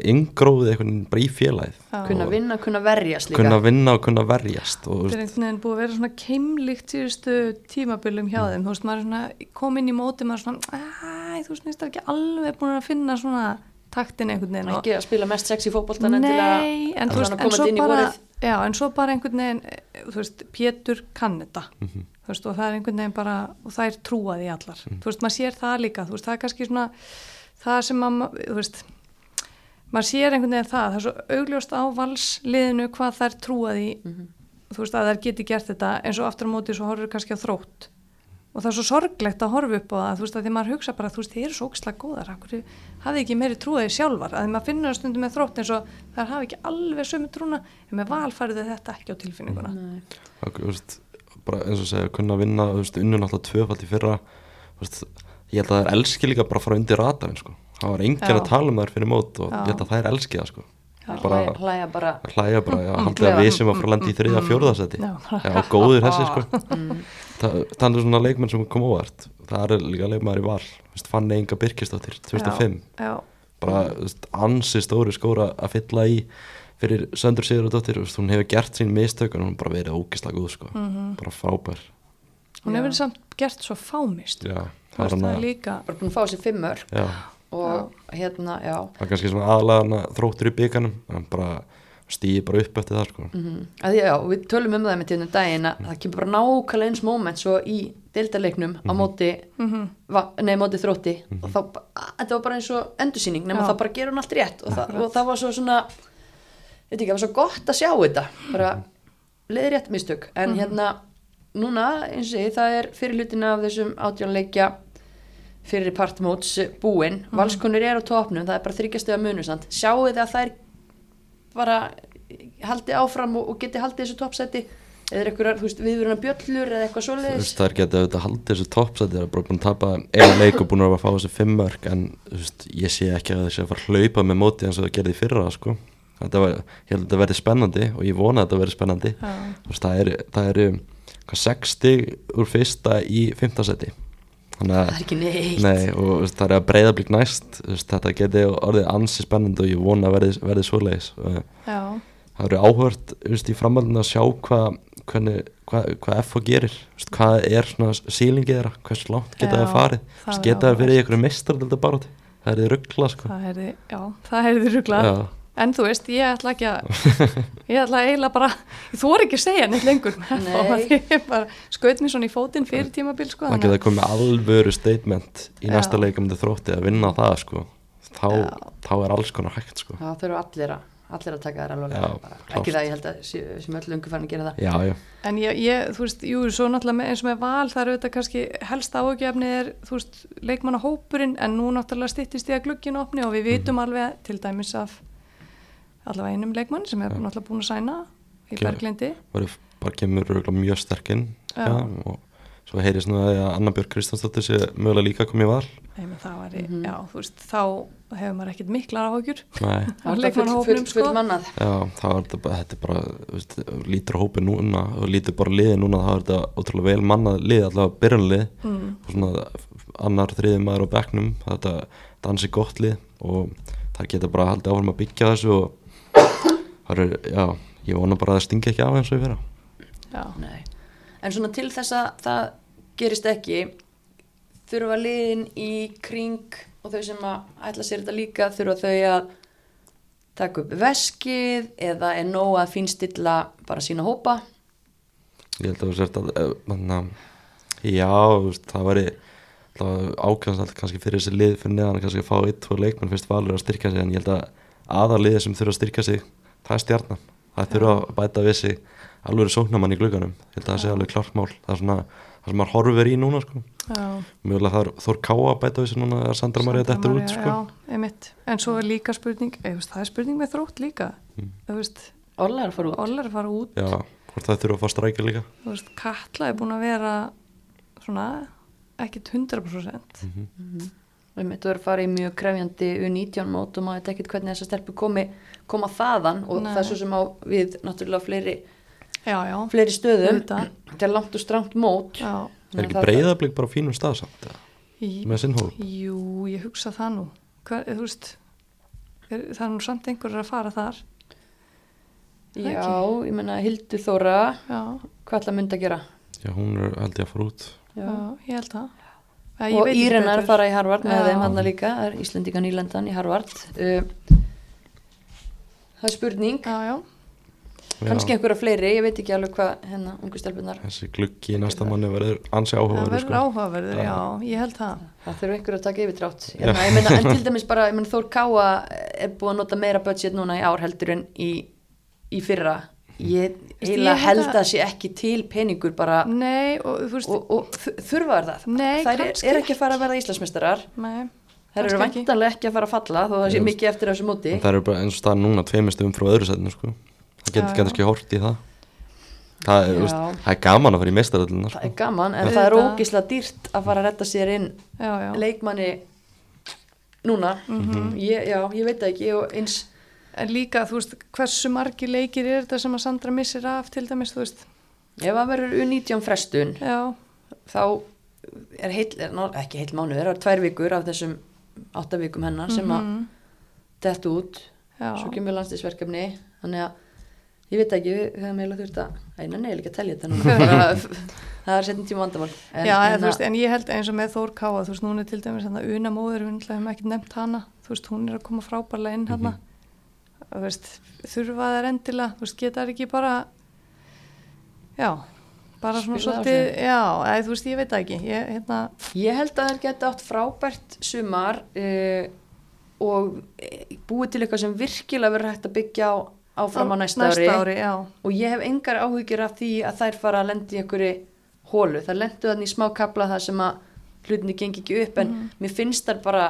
einhvern veginn bara í félagið. Kunna Og vinna, kunna verjast líka. kunna vinna og kunna verjast og, þetta er einhvern veginn búið að vera svona keimlíkt síðustu tímabilum hjá þeim. Þú veist, maður er svona kom inn í móti maður er svona, æ, þú veist, það er ekki alveg búin að finna svona taktin einhvern veginn. Ekki að spila mest sexy fótboltan endilega Nei, en, þú allan veist, að en, komast svo inn í bara, vorið. já, en svo bara einhvern veginn, eh, þú veist, Pétur kann þetta, Mhm. Þú veist, og það er einhvern veginn bara, og það er trúað í allar, þú veist, maður sér það líka, þú veist, það er kannski svona, það sem maður, þú veist, maður sér einhvern veginn það, það er svo augljóst á valsliðinu hvað það er trúað í, þú veist, að þær geti gert þetta, eins og aftur á móti svo horfur kannski á þrótt, og það er svo sorglegt að horfa upp á það, þú veist, að því maður hugsa bara, þú veist, þið eru svo ógislega góðar, hafði ekki meiri trúið sjálfar, að því maður finnur það stundum með þrótt eins og það hafi ekki alveg sömu trúna, en með val farið þið þetta ekki á tilfinninguna. Nei. Bara eins og segja kunna vinna, unnum alltaf tvöfald í fyrra veist, ég held að það er elski líka bara að fara undir ratarinn sko. það var enginn Já. að tala um þær fyrir mót og Já. ég held að það er elski það sko. Bara hlæja, bara að hlæja bara, já, haldið að við sem að fara að landa í þriða fjórðasetti Já. já, góður þessi sko Mm. það, það er svona leikmenn sem kom óvart það er líka leikmæður í val þú veist, Fanny Inga Birkistóttir, 2005 Já, bara ansi stóri skóra að fylla í fyrir Söndur Sigurðardóttir, hún hefur gert sín mistök en hún bara verið ógislega góð sko. Mhm. bara frábær hún Já. hefur samt gert svo fámist, já, það hana- er líka, bara búin að fá sér fimmör já, og hérna, já það er kannski svona aðalega hana þróttur í bygganum en bara stýði bara upp eftir það sko. mm að því, já, við tölum um það með tíðnum daginn að það kemur bara nákvæmlega eins moment svo í deildarleiknum á móti Mhm. va, nei, móti þrótti og þá, ba- að, þetta var bara eins og endursýning nema Já. það bara gerur hún allt rétt og það, og það var svo svona veit ekki, það var svo gott að sjá þetta. Bara leiði rétt mistök. En hérna, núna eins og ég, það er fyrirlutina af þessum átjónleikja fyrir partmóts búin, valskonur er á topnum það er bara þryggjastöða munusand sjáu þið að þær bara haldi áfram og, og geti haldið þessu toppsæti? Eða einhverjar, þú veist, viðvöruna bjöllur eða eitthvað þú svoleiðis veist, þær geta auðvitað haldið þessu toppsæti það er bara búin að tapa einu leik og búin að fá þessu fimm mörg en þú veist, ég sé ekki að þessi að fara að hlaupa með móti eins og það gerði fyrra sko. Þetta var, ég held að þetta verði spennandi og ég vona að þetta verði spennandi. Þú veist, það eru eru hvað, 60 úr fyrsta í þannig það að er ekki neitt. Nei, og veist, það er að breyða blik næst. Veist, þetta geti orðið ansi spennandi og ég vona að verði, verði svoleiðis. Já, það eru áhört í framhaldinu að sjá hvað hvað, hvað F gerir. Hvað er svona sílingið þeirra? Hversu langt geta það farið? Það er geta það fyrir áhugavert. einhverju meistardölda baróti það er ruggla sko. Það er þið, það en þú veist, ég ætla ekki að ég ætla eiginlega bara, þú voru ekki að segja neitt lengur. Ég skaut mér svona í fótinn fyrir tímabil sko, það geta komið alvöru statement í Já. næsta leikamöndu þrótti að vinna það sko. Þá, þá er alls konar hægt sko. Þá þurfum allir að allir að taka Já, ekki það, ég held að sem öll ungu farin að gera það. Já, já, En ég, ég, þú veist, jú, svo náttúrulega með, eins og með val, það er auðvitað kannski helst áhugjefni er, þú veist, leikmannahópurinn, en nú náttúrulega styttist í að glugginn opni og við vitum alveg til dæmis af allavega einum leikmann sem er náttúrulega búin að sæna í Berglindi. bara kemur mjög sterkinn og svo heyrðist nú að Anna Björk Kristjánsdóttir sé mögulega líka komið í val Nei, menn það var, Mhm. já, þú veist, þá hefur maður ekkit miklar áhugjur Nei, á Það er full sko. já, þá er þetta bara, þetta er bara veist, lítur hópið núna og lítur bara liðið núna þá er þetta ótrúlega vel mannað lið allavega byrjunlið Mm. og svona annar þriði maður á bekknum þetta dansi gott lið og þar geta bara haldið áfram að byggja þessu og það er, já, ég vona bara að það stingi ekki á eins og ég vera Já, Nei. en svona til þess að það gerist ekki þurfa liðin í kring og þau sem að ætla sér þetta líka þurfa þau að taka upp veskið eða er nóg að fínstilla bara sína hópa? Ég held að þú sért að eh, manna, já, það væri ákvæmst kannski fyrir þessi lið fyrir neðan að kannski fá eitt, tvo leikmenn fyrst valur að styrka sig en ég held að aðarliðið sem þurfa að styrka sig það er stjarnan, það þurfa að bæta við sig alveg sóknamann í held að það sé alveg klart mál það er svona það sem maður horfir í núna sko. já. mjögulega það er Þór Káa að bæta við sig núna að Sandra Maria dettur út sko. Já, einmitt. En svo er líka spurning, eða, veist, það er spurning með þrótt líka. Mm. Þú er að fara út er að fara út, já, hvort það þurfa að fá strækja líka þú veist, Katla er búin að vera svona ekkit 100%. við myndum að fara í mjög krefjandi U19 mót og maður veit ekkert hvernig þessar stelpur komi, koma þaðan og Nei. það er svo sem á við náttúrulega fleiri, Já, já, fleiri stöðum þetta er langt og strangt mót já. er ekki breyðablík bara á fínum stað samt eða? Í, með sinn hóp jú, ég hugsa það nú. Hver, veist, er, það er nú samt einhverjur að fara þar. Það Já, ég menna Hildur Þóra Já, hvað ætla myndi að gera já, hún er ég að fara út já, ég held það. Eða, ég og veit ekki Írena er betur. að fara í Harvard með þeim hann líka, er Íslendinga nýlendan í Harvard uh, það er spurning. Já, já, kannski einhverja fleiri, ég veit ekki alveg hvað hérna ungu stelpunar, þessi gluggi í næsta manni verður ansi það áhugaverður verður sko. áhugaverður, já, ég held það. það þurfa einhverju að taka yfir drátt ég meina, en til dæmis bara, ég meina Þór Káa er búið að nota meira budget núna í ár heldur en í, í fyrra. Ég ég held að- að það sé ekki til peningur bara Nei, og og, og þ- þurfa er það? Nei, þær er, er ekki að fara að verða Íslandsmeistarar. Nei, þær eru kannski ekki. væntanlega ekki að fara að falla þó það sé mikið eftir þessu móti það eru bara eins og staðan núna tveimestum frá öðru setinu sko. það getur kannski hort í það það er, veist, það er gaman að fara í meistaröldina það sko. er gaman en Já. það er ógislega dýrt að fara að retta sér inn já, já. leikmanni núna Mhm. ég, já, ég veit það ekki og eins En líka, þú veist, hversu margi leikir er þetta sem að Sandra missir af til dæmis, þú veist, ef það verður U19 frestun já, þá er heil, er, ná, ekki heil mánu það er tvær vikur af þessum átta vikum hennar sem að Mhm. dett út. Já, svo kemur landslisverkefni þannig að ég veit ekki, við hefum eiginlega þurft að æna neil ekki að telja þetta núna. Það er setjum tíma vandamál. En, já, en, en, þú veist, en ég held eins og með Þór Káa, þú veist, núna til dæmis Una móður, við hefum ekki nefnt hana, þú veist, hún er að koma frábærlega inn hérna, þú veist, þurfa þær endilega, þú veist, geta þær ekki bara, já, bara svona svolítið, já, eða, þú veist, ég veit ekki, ég, hérna, ég held að það geta átt frábært sumar uh, og eh, búið til eitthvað sem virkilega verður hægt að byggja á áfram á næsta, ári. ári, já, og ég hef engar áhyggjur af því að þær fara að lendi í einhverju hólu það lendu þannig í smá kapla það sem að hlutinni gengi ekki upp en mér finnst þær bara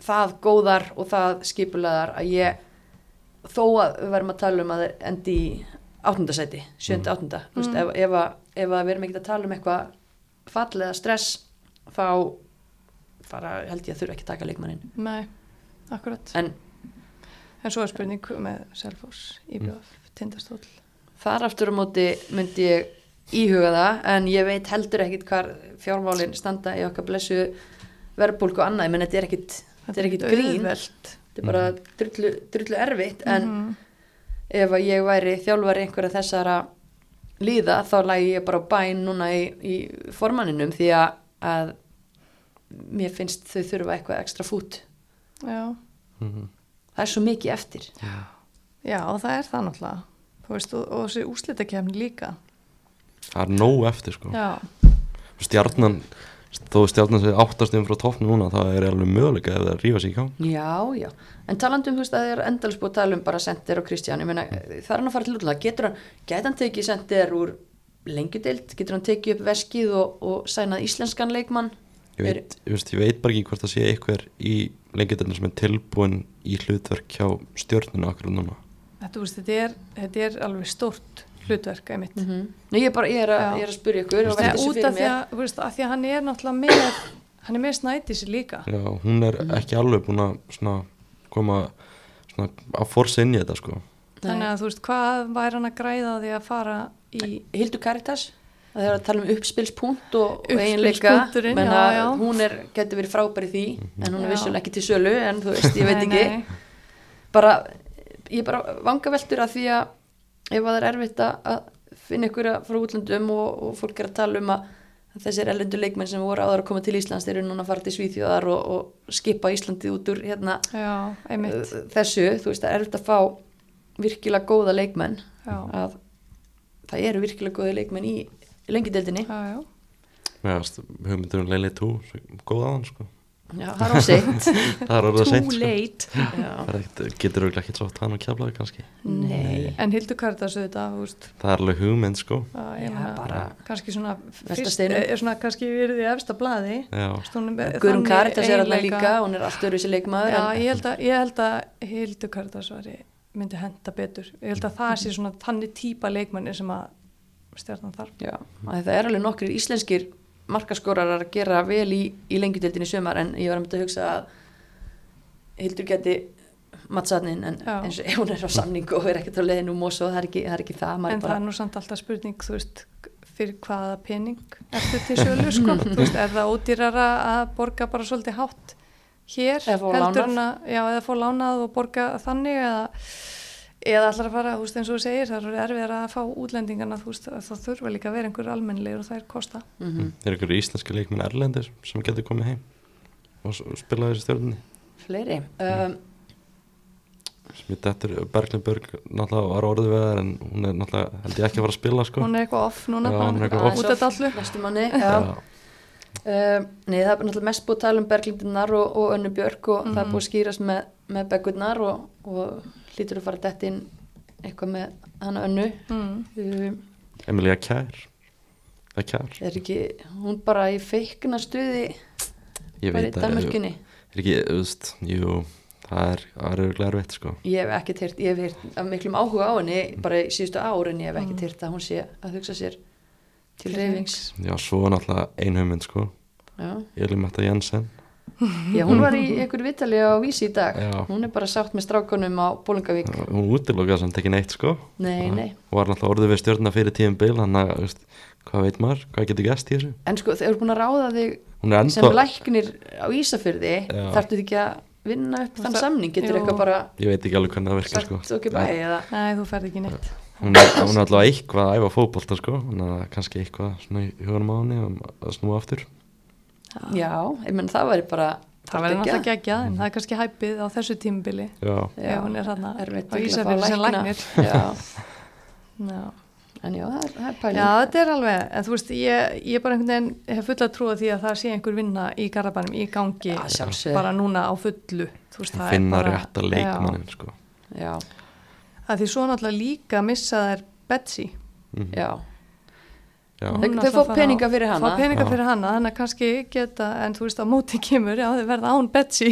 það góðar og það skipulaðar að ég þó að við verðum að tala um að endi í áttundasæti, sjönda áttunda. Mm. veist, ef, ef, ef að við erum ekki að tala um eitthvað fall eða stress þá fara, held ég að þurfa ekki að taka leikmannin nei, akkurat, en en svo er spurning með Selfoss, Íbjöf, Tindastóll, Þar aftur á móti myndi ég íhuga það en ég veit heldur ekkit hvar fjármálinn standa í okkar blessu verðbólku og annað, menn þetta er ekkit, þetta er ekkit grín, þetta er bara drullu, drullu erfitt en Mhm. Ef að ég væri þjálfari einhverja þessara líða þá lægi ég bara bæn núna í, í formanninum því að, að mér finnst þau þurfa eitthvað ekstra fút. Já, Mhm. það er svo mikið eftir. Já, og það er það náttúrulega. Þú veist, og, og þessi úslitakefni líka. Það er nóg eftir sko. Já, stjarnan þó stjarnan sé áttastum frá toppnu núna það er alveg möguleika ef það rífa sig í gang. Já, já, en talandi um þú veist að það er endalins búið að tala um bara sendir og Kristján, ég meina það er hann að fara til útlæða, getur hann, getur hann tekið sendir úr lengjudeild, getur hann tekið upp veskið og, og sænað íslenskan leikmann? Ég veit, ég, veist, ég veit bara ekki hvort það sé eitthvað í lengjadölinu sem er tilbúin í hlutverk hjá stjörnunu akkur núna. Þetta, veist, þetta, er, þetta er alveg stórt hlutverk einmitt mm -hmm. Nei, ég bara, ég er, að, Já. ég er að spyrja ykkur Nei, velta þessu út af því, að, þú veist, að því að hann er náttúrulega með hann er með snætisi líka Já, hún er Mhm. ekki alveg búin að svona, koma svona, að í þetta sko þannig að þú veist, hvað væri hann að græða því að fara í Hildur Caritas það er að tala um uppspilspunkt og, já. hún er, getur verið frábær í því en hún er vissulega ekki til sölu en þú veist, ég veit Nei, ekki nei. bara, ég er bara vangaveltur að því að ef að það er erfitt að að finna ykkur frá útlöndum og, og fólk er að tala um að þessir erlendu leikmenn sem voru áður að koma til Íslands þeir eru núna að fara til Svíþjóðar og, og skipa Íslandi út úr hérna já, einmitt. uh, þessu, þú veist, það er erfitt að fá virkilega góða leikmenn. Já, að það eru virkilega góði leikmenn í lengideldinni já, já. Mér hugmyndur um Leili 2 góð aðan sko Já, það er á seint. Það er orðið að seint too sko. late. Já. Það ekkert- getur auðvitað ekki svo hann og kjaflaði kannski? Nei, en Hildur Karitas auðvitað, það er alveg hugmynd sko. Já, meina, bara kannski svona fyrst, er svona kannski verið í efsta blaði. Já, Guðrún Karitas er alltaf líka, hún er allt öðru sér leikmaður já, en, ég held að, ég held að Hildur Karitas væri, myndi henda betur. Ég held að það sé svona þannig típa leikmanni sem að stjarnan þarf. Já, að það er alveg nokkrir íslenskir markaskórar að gera vel í, í lengjudeldinni í sömar en ég var um að hugsa að Hildur geti mattsatnin en Já. eins og hún er á samning og er ekkert á leiðinu um og svo, það er ekki það, er ekki það en bara, það er nú samt alltaf spurning þú veist, fyrir hvaða pening ertu til sölu sko þú veist, er það ódýrara að borga bara svolítið hátt hér Eða að, fá lánað og borga þannig eða, eða allar að fara, þú veist, eins og þú segir það eru erfiðar að fá útlendingarna þú veist, það þurfa líka að vera einhver almennlegur og það er kosta. Mm þeir eru ykkur íslenski leikmenn erlendir sem getur komið heim og spila þessi stjörnunni fleiri. Um, sem ég dettur Berglind Börg náttúrulega var orðið við þær en hún er náttúrulega held ég ekki að fara að spila sko. Hún er eitthvað off núna Já, bara hún er eitthvað út af allu næstu manni já. Um, nei, það er náttúrulega mest búið að tala um Berglindunar og, og Önnu Björk og það er Mhm. búið að skýrast með, með Hlýtur að fara dætt inn eitthvað með hana Önnu. Mm. um, Emilia Kjær. Það er Kjær. er ekki, hún bara í feikna stuði ég veit að Danmörkunni. er ekki, veist, jú það er, það er auðvitað erfitt sko. Ég hef ekkert heyrt, ég hef heyrt af miklum áhuga á henni bara í síðustu ár en ég hef ekkert heyrt að hún sé að hugsa sér til reyfings já, svo er náttúrulega ein hugmynd sko. Já. Elimetta Jensen já, hún var í einhverju vitali á vísi í dag. Já. hún er bara sátt með strákunum á Bólingavík hún útilokaði samt ekki neitt sko. Nei, nei. og var náttúrulega orðið við stjörna fyrir tíum bil þannig að, veist, hvað veit maður, hvað getur gæst í þessu? En sko, þeir eru búin að ráða þig hún er sem læknir á Ísafyrði, Já. þarftu þið ekki að vinna upp þann Það- samning, getur Jú. eitthvað bara ég veit ekki alveg hvernig það virkar sko. Okkur bæ eða nei, þú ferð ekki neitt. Hún er, hún er allavega eitthvað að æfa fótbolta sko, þannig að kannski eitthvað Já, ég menn það væri bara það verður náttúrulega geggjað. en það er kannski hæpið á þessu Já, ef hún er þarna erfitt á að Ísafirði sem lækna. læknir. Já, Já. en já, það er, það er pæling Já, þetta er alveg, en þú veist, ég, ég bara einhvern veginn hef fulla trúa því að það sé einhver vinna í Garabænum í gangi Já, bara núna á fullu. Þú veist, það er finna bara- rétta leikmannin sko. Já, Já, að því svo náttúrulega líka missa þær Betsy. Mhm. já, já. Þau- fá peninga fyrir hana. fá peninga fyrir hana, þannig að kannski geta en þú veist, á móti kemur, já, þau verða án Betsy.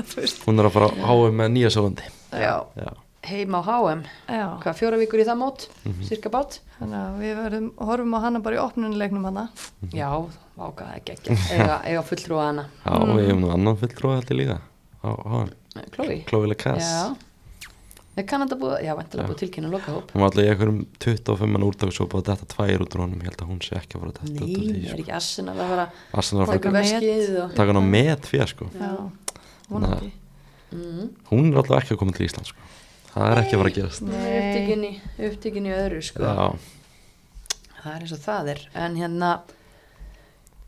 Hún er að fara á HM með nýja sólandi já, já, heim á HM já. Hvað, fjóra vikur í það mót, Mhm. cirka bát? Þannig að við verðum, horfum á hana bara í opnunuleiknum hana. Já, það er geggja eiga, eiga fulltrúa hana. Já og við hefum nú annan fulltrúa held ég líka á HM, Chloe. Chloe Cass Já, er Kanada búið, já, vantilega búið tilkynna lokahóp hún var alltaf í einhverjum 25 mann úrdagsópa og þetta tvær út úr honum, ég held að hún sé ekki að fara að þetta Nei, því er sko. ekki Arsenal að fara Arsenal að taka veskið og... að taka hann á met fyrir sko. já, vonandi Mm. hún er alltaf ekki að koma til Ísland sko. það er ekki að fara að gerast Nei, í öðru sko. já, það er eins og það er en hérna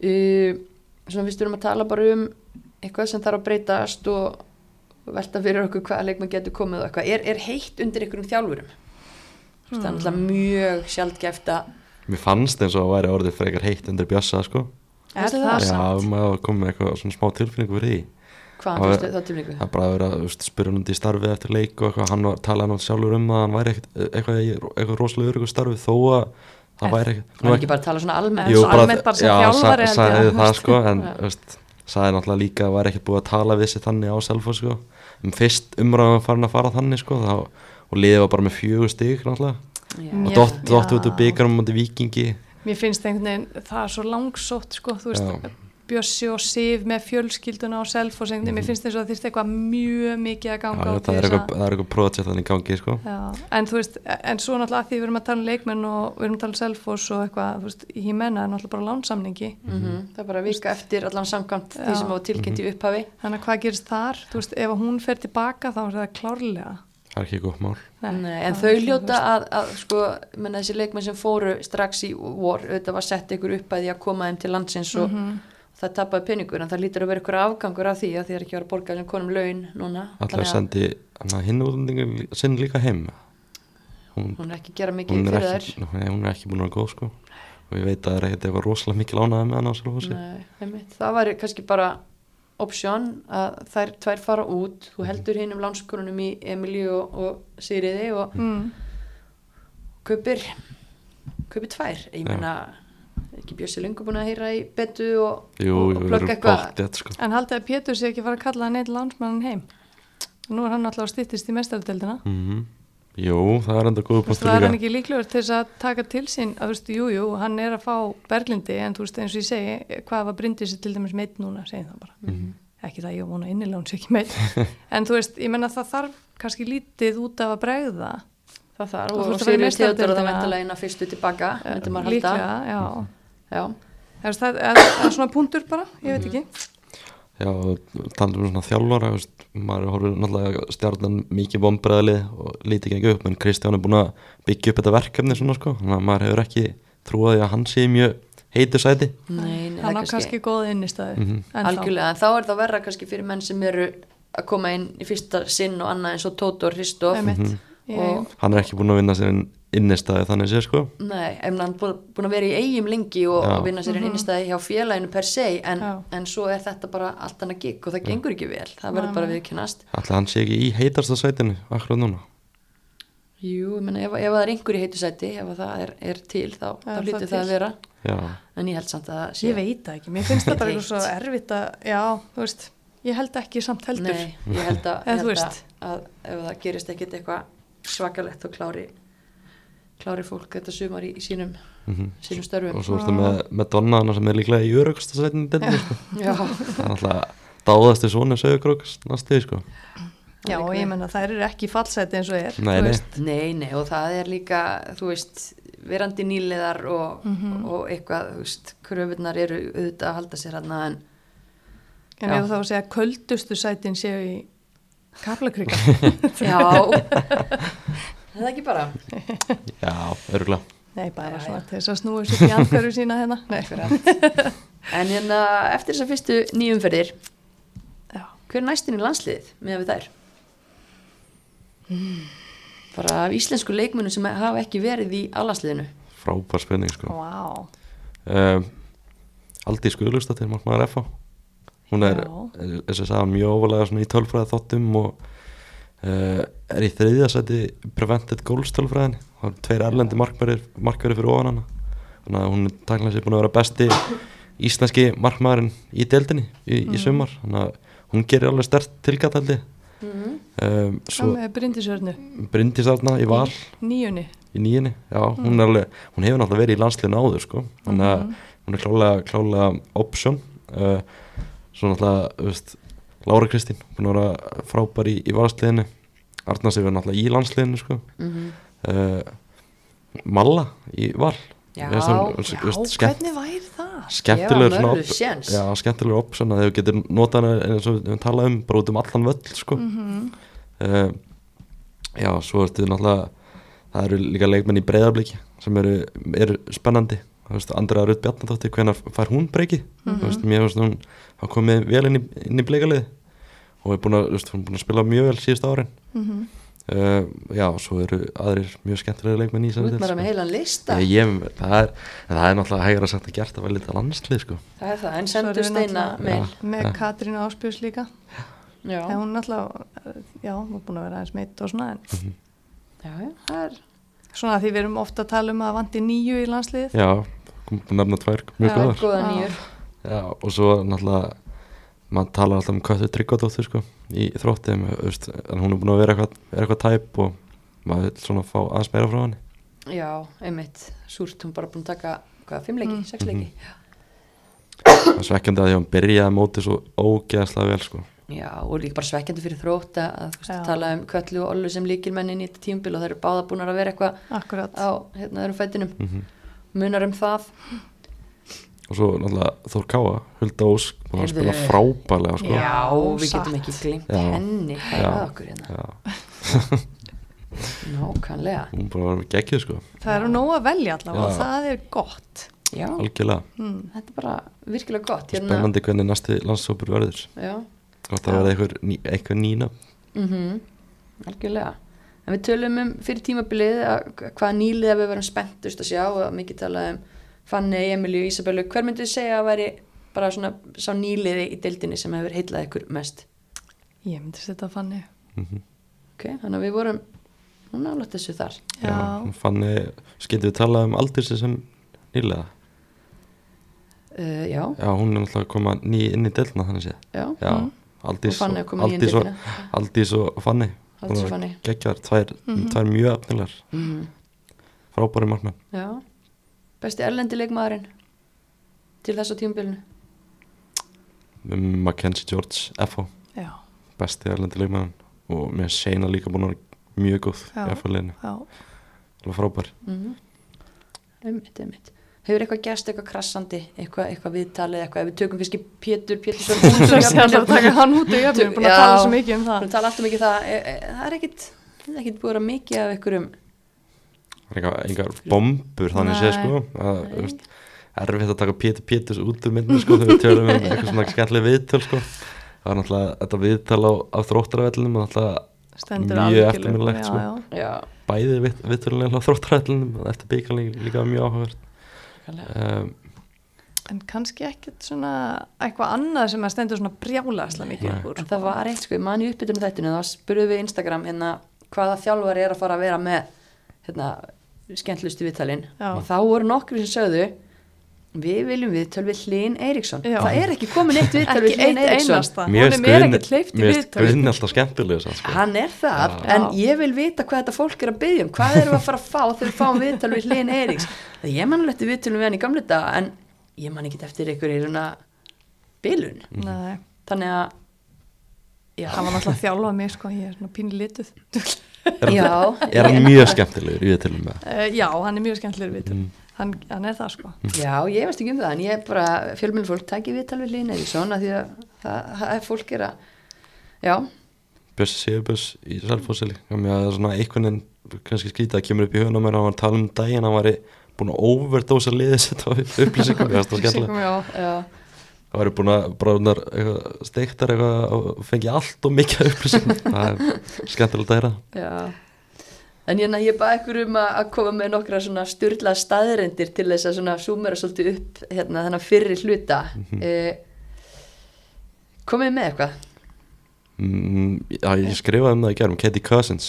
uh, svona við styrum að tala bara um eitthvað sem þarf að breytast og velta fyrir okkur hvaða leikmann getur komið og eitthvað, er, er heitt undir einhverjum þjálfurum? Mm. það er náttúrulega mjög sjaldgæft að Mér fannst eins og að væri orðið frekar heitt undir bjössa sko. Er það það? samt? Já, maður kom með eitthvað svona smá tilfinningu fyrir því. Hvaðan Það fyrstu er- það tilvíku Það er bara að vera að veist, spyrja hann út í starfið eftir leik og eitthvað, hann var, talaði hann sjálfur um að hann væri ekkert, eitthvað, í- eitthvað rosalega öryggur starfið þó að það væri það er ekki bara að tala svona almennt almennt bara sem já, þjálfari sagði þú það sko en sagði náttúrulega líka að væri ekkert búið að tala við sér þannig á Selfoss sko um fyrst umræðum farin að fara þannig sko þá, og liðið var bara með fjögur stig náttúrulega Já. og dott út úr byggarum mútið vikingi Mér finnst einhvern veginn, það er svo langsótt sko, þú veist, Já. Bjössi og Sif með fjölskylduna og Selfoss einhvern veginn, mér finnst eins og það þýrst eitthvað mjög mikið að ganga já, á er þess eitthvað, að- það er eitthvað projekt þannig í gangi sko. Já, en þú veist, en svo náttúrulega að því við erum að tala um leikmenn og við erum að tala um Selfoss og eitthvað, þú veist, Hímenna er náttúrulega bara lánsamningi, Mhm, það er bara að vika eftir allan samkvæmt því sem var tilkynnt í upphafi. Þannig að hvað gerist þar, þú veist, ef hún fer tilbaka þá er það klárlega. það er ekki gott mál. Nei, en það þau hljóta að, að sko, menna þessi leikmenn sem fóru strax í vor, auðvitað var sett ykkur upp að því að koma þeim til landsins og Mhm. Það tapaði peningur, en það lítur að vera ykkur afgangur af því að því er ekki að vera að borga allir konum laun núna, Alltaf að sendi að hinn útlendingur sinn líka heim? Hún, hún er ekki að gera mikið fyrir nei, hún er ekki búin að vera góð sko. Og ég veit að það er ekkert eitthvað rosalega mikil ánaði með hann þær Nei, einmitt. það var kannski bara option að þær tvær fara út. Þú heldur hinn um lánskonunum í Emilíu og, og Sigriði og Mm. kaupir kaupir tvær, ég Já. Ekki Bjössi lengur búin að heyra í betu og, og, og plugga eitthvað. sko. En haldið að Pétur sé ekki fara að kalla neitt landsmannin heim? Nú er hann alltaf að stýttist í mestardeldina. mm Jú, það er enda Þú veist, punktur það er hann líka. ekki líklegur til þess að taka til sín að þú veist, jú, jú, hann er að fá Berglindi en þú veist, eins og ég segi, hvað var Bryndisi til dæmis meitt núna, segi það bara. Mhm. ekki það ég vona innilega hún sé ekki meitt en þú veist, ég menna það þarf kannski lítið út af að bregða. Það þar Og og, þú og að vera í Sigriði Theodor það inn að fyrstu tilbaka myndi maður halda. líklega, já, Já. Það er, er svona punktur bara, ég veit ekki Já, talandum um svona þjálfara veist, maður horfir náttúrulega stjarnan mikið vombreðalið og lítið ekki upp en Kristján er búin að byggja upp þetta verkefni svona sko, þannig að maður hefur ekki trúið að hann sé mjög heitu sæti Nei, nei, það hann er kannski góð innistæði Mhm. ennþá. algjörlega, en þá er það verra kannski fyrir menn sem eru að koma inn í fyrsta sinn og annað eins og Tóto og Hristof Einmitt. Mhm. Ég- og hann er ekki búin að vinna sér inn innistæði þannig sé sko. Nei, hann búin búin að vera í eigum lengi og, og vinna sér einn innstæði hjá félaginu per se en, en svo er þetta bara allt annað gig og það gengur ekki vel, það verður bara viðkynast Ætla hann sé ekki í heitasta sætinu akkurat núna? Jú, ég meina ef, ef það er einhver í heitu sæti ef það er, er til þá, þá Er það að vera. Já, en ég held samt að það sé ég veit það ekki, mér finnst það bara eitthvað svo erfitt að, já, þú veist ég held ekki samt heldur. Nei, ég held að, held að, að ef það gerist ekkit eitthvað svakalegt og klári klári fólk þetta sumar í, í sínum, mm sínum störfum og svo ertu með, með Donna sem er líklega í örugsta delni sko. Já, það er svona sögurkróks næstu sko. já, og ég menna þær eru ekki fallseti eins og er Nei, nei. Nei, nei, og það er líka, þú veist, verandi nýliðar og, Mhm. og eitthvað, þú veist, kröfunar eru auðvitað að halda sér hann en en Já. ef þá að segja köldustu sætin séu í kaplakrika já, það er ekki bara. Já, öruglega nei, bara Já, svona til þess að snúa sér í andhverju sína hérna nei, En hérna, eftir þessar fyrstu nýjumferðir, já, hver er næstin í landsliðið með við þær? Bara af íslensku leikmunum sem hafa ekki verið í allansliðinu. frábær spenning sko. vá um, Aldís Guðlustóttir markmaður FH hún er, þess að sagða, mjög ofalega í tölfræði þáttum og uh, er í þriðja seti prevented goals tölfræðin það er tveir erlendi markverðir fyrir ofan hana. Þannig að hún er takkilega sér búin að vera besti íslenski markmaðurinn í deildinni í, í sumar. Þannig að hún gerir alveg stert tilgataldi Mm. um, með brindisörnu Bryndís þarna í val. Nýjunni í nýjunni, já, hún er alveg hún hefur náttúrulega verið í landsliðinu áður sko. Þannig að Mhm. hún er klálega, klálega option. Uh, svo náttúrulega, þú veist Lára Kristín, að vera frábær í, í valsliðinu Arnars hefur náttúrulega í landsliðinu sko. Mm uh, Malla í val. Já, hún, já, hvernig væri það? skemmtilegur Gefa svona Mörru op- séns. já, skemmtilegur option að þau getur notað eins og við tala um bara út um allan völl sko. Mm uh, já, svo ertu náttúrulega það eru líka leikmenn í breyðarbliki sem eru, eru spennandi. Andrea Rutt Bjarnadóttir, hvenær fær hún breyki þú veist, mér finnst hún hafa komið vel inn í, inn í bleikalið og er búin að, veist, er búin að spila mjög vel síðust árin Mhm. uh, já, og svo eru aðrir mjög skemmtilega leikmenn í Þú maður með sko. heilan lista Ég, ég, það, er, það er náttúrulega hægara sagt að gert að vera litið landslið sko. Það er það, en Svo erum sendu við steina meil með Ja. Katrínu Áspjós líka Já, en hún náttúrulega, já, hún er búin að vera aðeins meitt og svona en já, já, það er svona því við erum ofta að tala um að vandi nýju í landsliðið Já, kom búin að nefna tvær mjög Já, góðar góða Já. nýjur Já, og svo náttúrulega maður talar alltaf um Köttu Tryggvadóttur sko, í þrótti en, hún er búin að vera eitthvað, eitthvað tæp og maður vil svona fá aðeins meira frá henni. Já, einmitt, súrt, hún er bara búin að taka hvað, fimm leiki, Mm. sex leiki? það er svekkjandi að því að hún byrjaði mótið svo ógeðslega vel sko. Já, og líka bara svekkjandi fyrir þrótt að, að þú veist, tala um Köllu og Ollu sem líkilmennin í þetta tímbil og þeir eru báða búin að vera eitthvað á hérna öðrum fætinum. Mm munar um það og svo náttúrulega Þór Káa Hulda Ósk búin að Heyrðu. spila frábælega sko. Já. við satt. getum ekki glimt Já. henni hægða okkur hérna Já, Nákvæmlega, hún búin að vera geggjuð sko. það eru nóg að velja allavega og Já. það er gott já, algjörlega, mm. þetta er bara virkilega gott hérna, spennandi hvernig næsti landshópur verður Já, gott að verða eitthvað, ný, eitthvað nýna mhm, algjörlega En við tölum um fyrir tímabilið að hvaða nýlið við verum spenntust að sjá og mikið talað Fanny, Emilíu, Ísabellu hver myndu þið segja að væri bara svona sá nýliði í deildinni sem hefur heitlað ykkur mest ég myndi setja fannig mm ok, þannig að við vorum nálægt þessu þar já, fanni, skiltum við tala um aldursi sem nýlega uh, já, Já, hún er náttúrulega að koma ný inn í delna þannig séð. já, Já, Mm. Aldís og og, Aldís og, Aldís og Fanny. Aldís og Fanny Gekkjar, tvær, Mhm. tvær mjög efnilegar, mm. frábæri markmenn. já, besti erlendi leikmaðurinn til þess á tímabilinu? Um, Mackenzie George, FH, já, besti erlendi leikmann og mér Seina líka búin að vera mjög góð Já. í FH-liðinu, já. Alveg frábær. mm. einmitt, einmitt. Hefur eitthvað gerst eitthvað krassandi eitthvað, eitthvað viðtalið, eitthvað? Ef við tökum kannski Pétur Pétursson svo sjálf að taka hann út og jöfnum búin að tala svo mikið um það. Við tala alltaf mikið um það, það er ekkit, það er ekkit búið að vera mikið af einhverjum, Það er eitthvað, engar bombur þannig séð Nei. sko. Að, veist, erfitt að taka Pétur Péturs út úr myndinu sko þegar við tölum um eitthvað svona skemmtileg viðtöl sko. Það var náttúrulega þetta viðtal á, á þróttaravellinum og náttúrulega stendur Mjög já, sko. já. já, bæði við, viðtölulega á þróttaravellinum og eftir byggarling líka mjög áhugavert. nákvæmlega. Um, en kannski ekkert svona eitthvað annað sem að stendur svona brjálaslega mikið úr en það var eitt sko, ég man í uppbytunum þættinu, þá spurðum við Instagram hérna hvaða þjálfari er að fara að vera með hérna, skemmtlustu viðtalinn og þá voru nokkri sem sögðu við viljum viðtöl við Hlyn Eiríksson. Já. það er ekki komin eitt viðtöl við eitt Eiríksson. mér er mér í mér finnst viðtöl Guðni alltaf skemmtilegur samt, sko. hann er það, Já. en ég vil vita hvað þetta fólk er að byggja um, hvað erum við að fara að fá þegar við fáum viðtöl við Hlyn Eiríks? Það ég man alveg eftir viðtölum við hann í gamla dag en ég man ekki eftir einhverju svona bilun. Nei, þannig að já, hann var náttúrulega að þjálfa mig sko, ég er svona pínu lituð er, já, er hann mjög skemmtilegur í viðtölum með uh, já, hann er mjög skemmtilegur viðtöl. Mm. hann, hann er það sko. Já, ég veist ekki um það, en ég er bara, fjölmjöl fólk takir viðtal við Lín Eiríksson að því að það, það er fólk er að, já, Bjössi Sigurbjörns í Selfossi það er svona einhvern veginn kannski skrítið að kemur upp í höfnum en hann var að tala um daginn hann var búin að overdósa liðið sitt á upplýsingum ég veist það skemmtilega já, já, það væri búin að bráðunar steiktar eitthvað og fengi allt og mikið af upplýsingum það er skemmtilegt að heyra já. En ég, ég baði ykkur um að, koma með nokkra svona styrla staðrendir til þess að svona súmera svolítið upp hérna þennan fyrri hluta. Mhm. eh, komið með eitthvað? mm, já, ég skrifaði um það í gerðum Katie Cousins.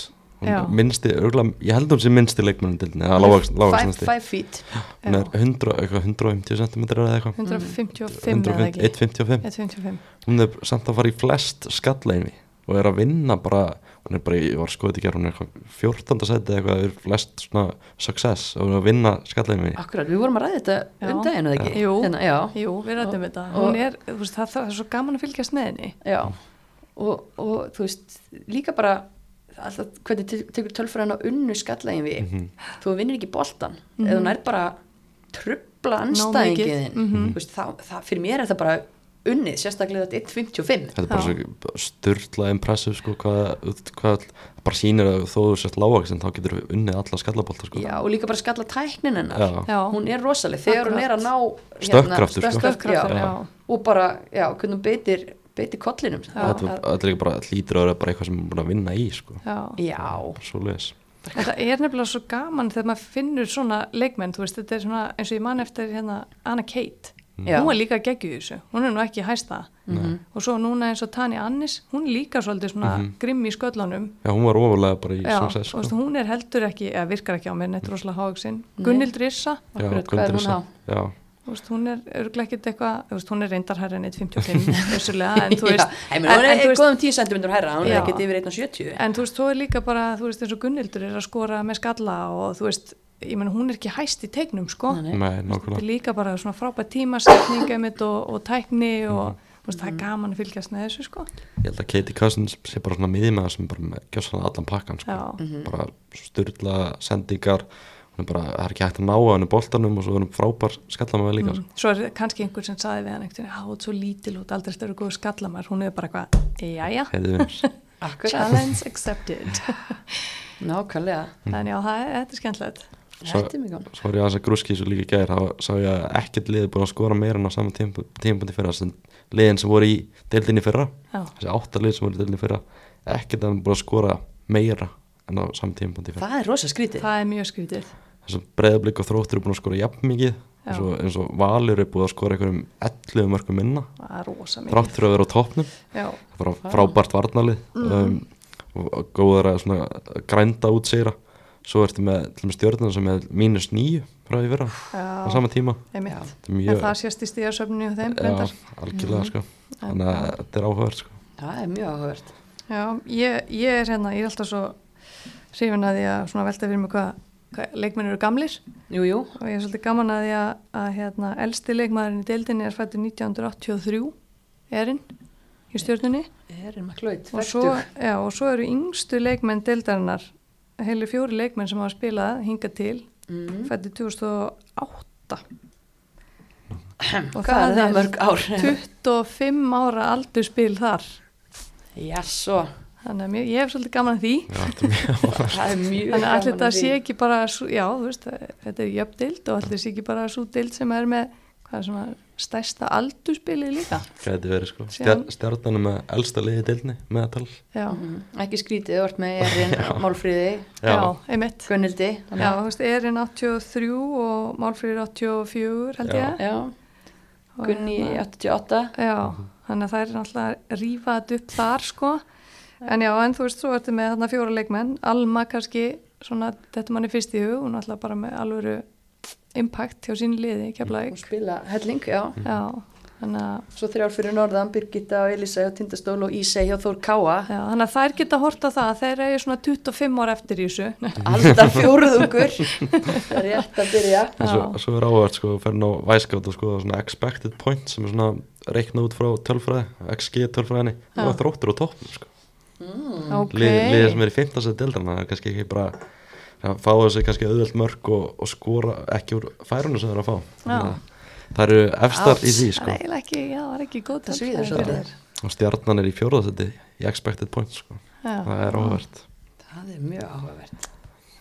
Minnsti, örgulega, ég held hún sem minnsti leikmannum til henni, eða Five, lágvaksnasti five feet. hún er 100, eitthvað 150 cm eða eitthvað. 155 eða ekki? 155 155 hún er samt að fara í flest skallleginni og er að vinna bara hún er bara, ég var skoðið í gerð, hún er eitthvað 14. seti eitthvað, er flest svona success og er að vinna skallleginni Akkurat, við vorum að ræða þetta um daginn, eða ekki? Jú. Hérna, já. Jú, við rættum Og- þetta. hún er, þú veist, það, það er svo gaman að fylgjast með henni. Já, og, og þú veist, líka bara alltaf hvernig te- tekur tölfræðin á unnu skallægin við, Mhm. þú vinnir ekki boltan, mm Mhm. eða hún er bara trubla anstæðingiðin, þú veist, það, það, fyrir mér er það bara unnið, sérstaklega þetta 1.55 þetta er bara styrla impressive sko, hvað, hvað bara sýnir að þó þú sért lágvaxin þá getur við unnið alla skallabólta sko. Já, og líka bara skalla tæknin hennar Já. Hún er rosaleg þegar hún er að ná Stökkkraftur, sko. Stökkkraftur, já. já. og bara, já, hvernig hún beitir beitir kollinum Já. þetta, þetta er líka bara hlýtur að vera bara eitthvað sem er búin að vinna í sko. Já. það er nefnilega svo gaman þegar maður finnur svona leikmenn, þú veist, þetta er svona eins og ég man eftir hérna Anna Kate. Já. hún var líka geggjuð í þessu, hún er nú ekki hæsta. Mhm. og svo núna eins og Tanja Annis hún er líka svolítið svona grimm í sköllunum. Já, hún var ofalega bara í Já, success og sko. veist, hún er heldur ekki, eða virkar ekki á mér neitt rosalega veist, hún er örglega ekkert eitthvað, þú veist, hún er reyndarhærri en 1.55 vissulega, en þú veist meina, hún en, er góðum 10 cm herra hún er ekkert yfir 1.70 en þú veist, þú er líka bara, þú veist, eins og Gunnildur er að skora með skalla og þú veist, ég meina, hún er ekki hæst í teiknum, sko Nei, þetta er líka bara svona frábært tímasetning einmitt og, og tækni og þú veist, það Mhm. er gaman að fylgjast með þessu sko. ég held að Katie Cousins sé bara svona miðið með það sem bara með gjössan allan pakkan sko. Já, Mhm. bara styrla sendingar bara, það er ekki hægt að ná að henni boltanum og svo er hún frábær skallamæði líka sko. mm. svo er kannski einhver sem saði við hann einhvern veginn, já, þú ert svo lítil og aldrei störu góð skallamar, hún er bara eitthvað akkurat, challenge accepted. Nákvæmlega. Þannig já, það er, þetta er skemmtilegt. Svo- þetta er ég aðeins að grúski svo líka gær þá sá ég að ekkert liði búin að skora meira en á saman tímabundi fyrra sem liðin sem voru í deildinni fyrra. Já, þessi áttar lið sem voru í deildinni fyrra ekkert að búin að skora meira en á saman tímabundi fyrra. Það er rosa skrítið. Það er mjög skrítið. Þessum breyðablík og þróttur er búin að skora jafn mikið Já. eins og, eins og Valur er búin að skora einhverjum 11 mörgum minna. Það er rosa mikið. Þrátt fyrir að vera á toppnum. Já, það er bara frábært varnalið um, og, góðar að grænda út sigra svo ertu með til dæmis stjórnum sem er mínus nýju frá því fyrra á já, sama tíma. Er en mjög það sést í stíðarsöfninu og þeim já, reyndar. algjörlega sko. Þannig að þetta er áhugavert sko. Það er mjög áhugavert. Já, ég, ég er hérna, ég er alltaf svo hrifin að því að svona velta fyrir mig hvað, hvað leikmenn eru gamlir. Jú, jú, og ég er svolítið gaman að því að, að hérna, elsti leikmaðurinn í deildinni er fættur 1983 erinn í stjórnunni erum að hlaut og og svo eru yngstu leikmenn deildarinnar heilu fjóri leikmenn sem hafa spilað hingað til mm. fættur 2008 og hvað er það ár? 25 ára aldurspil þar. Já, svo þannig að mér, ég hef svolítið gaman að því. Já, mjög það mjög Þannig að allir gaman þetta að sé ekki bara, já, þú veist, þetta er jöfndild og allir sé ekki bara svo dild sem er með, hvað er svona, stærsta aldurspilið líka. gæti verið sko. Er með elsta liði deilni meðal. Já, Mhm. ekki skrítið, þú ert með Erin, Málfríði, já, já, einmitt. Gunnildi Já, þú veist, Erin 83 og Málfríður 84, held ég. já, Og Gunni hérna- 88 Já, þannig að það er náttúrulega að rífa þetta upp þar, sko. En já, en þú veist, svo ertu með þarna fjóra leikmenn, Alma kannski, svona, þetta manni fyrst í hug, hún er náttúrulega bara með alvöru impact hjá sín liði, og keflaðið. spila helling, já. Já, þannig að svo þrjár fyrir norðan, Birgitta og Elisa og Tindastól og Ísei hjá Þór Káa. Já, þannig að þær geta hort á það. Að þeir eru svona 25 ára eftir í þessu. alltaf fjóruðungur það er rétt að byrja. En svo, svo er áhugavert sko ferna á væskátt og sko svona expected point sem er svona reiknað út frá tölfræði XG tölfræðinni. Og þróttur á toppnum sko mm. Ok. Lið, liðið sem er í 15. deildarna það er kannski ekki bara að fá þessi kannski auðvelt mörg og, og skora ekki úr færunum sem það er að fá að það eru efstar í því Það sko er eiginlega ekki, já, það er ekki góð það svíður svolítið og stjarnan er í fjóraðsetti í expected points sko það er áhugavert það er mjög áhugavert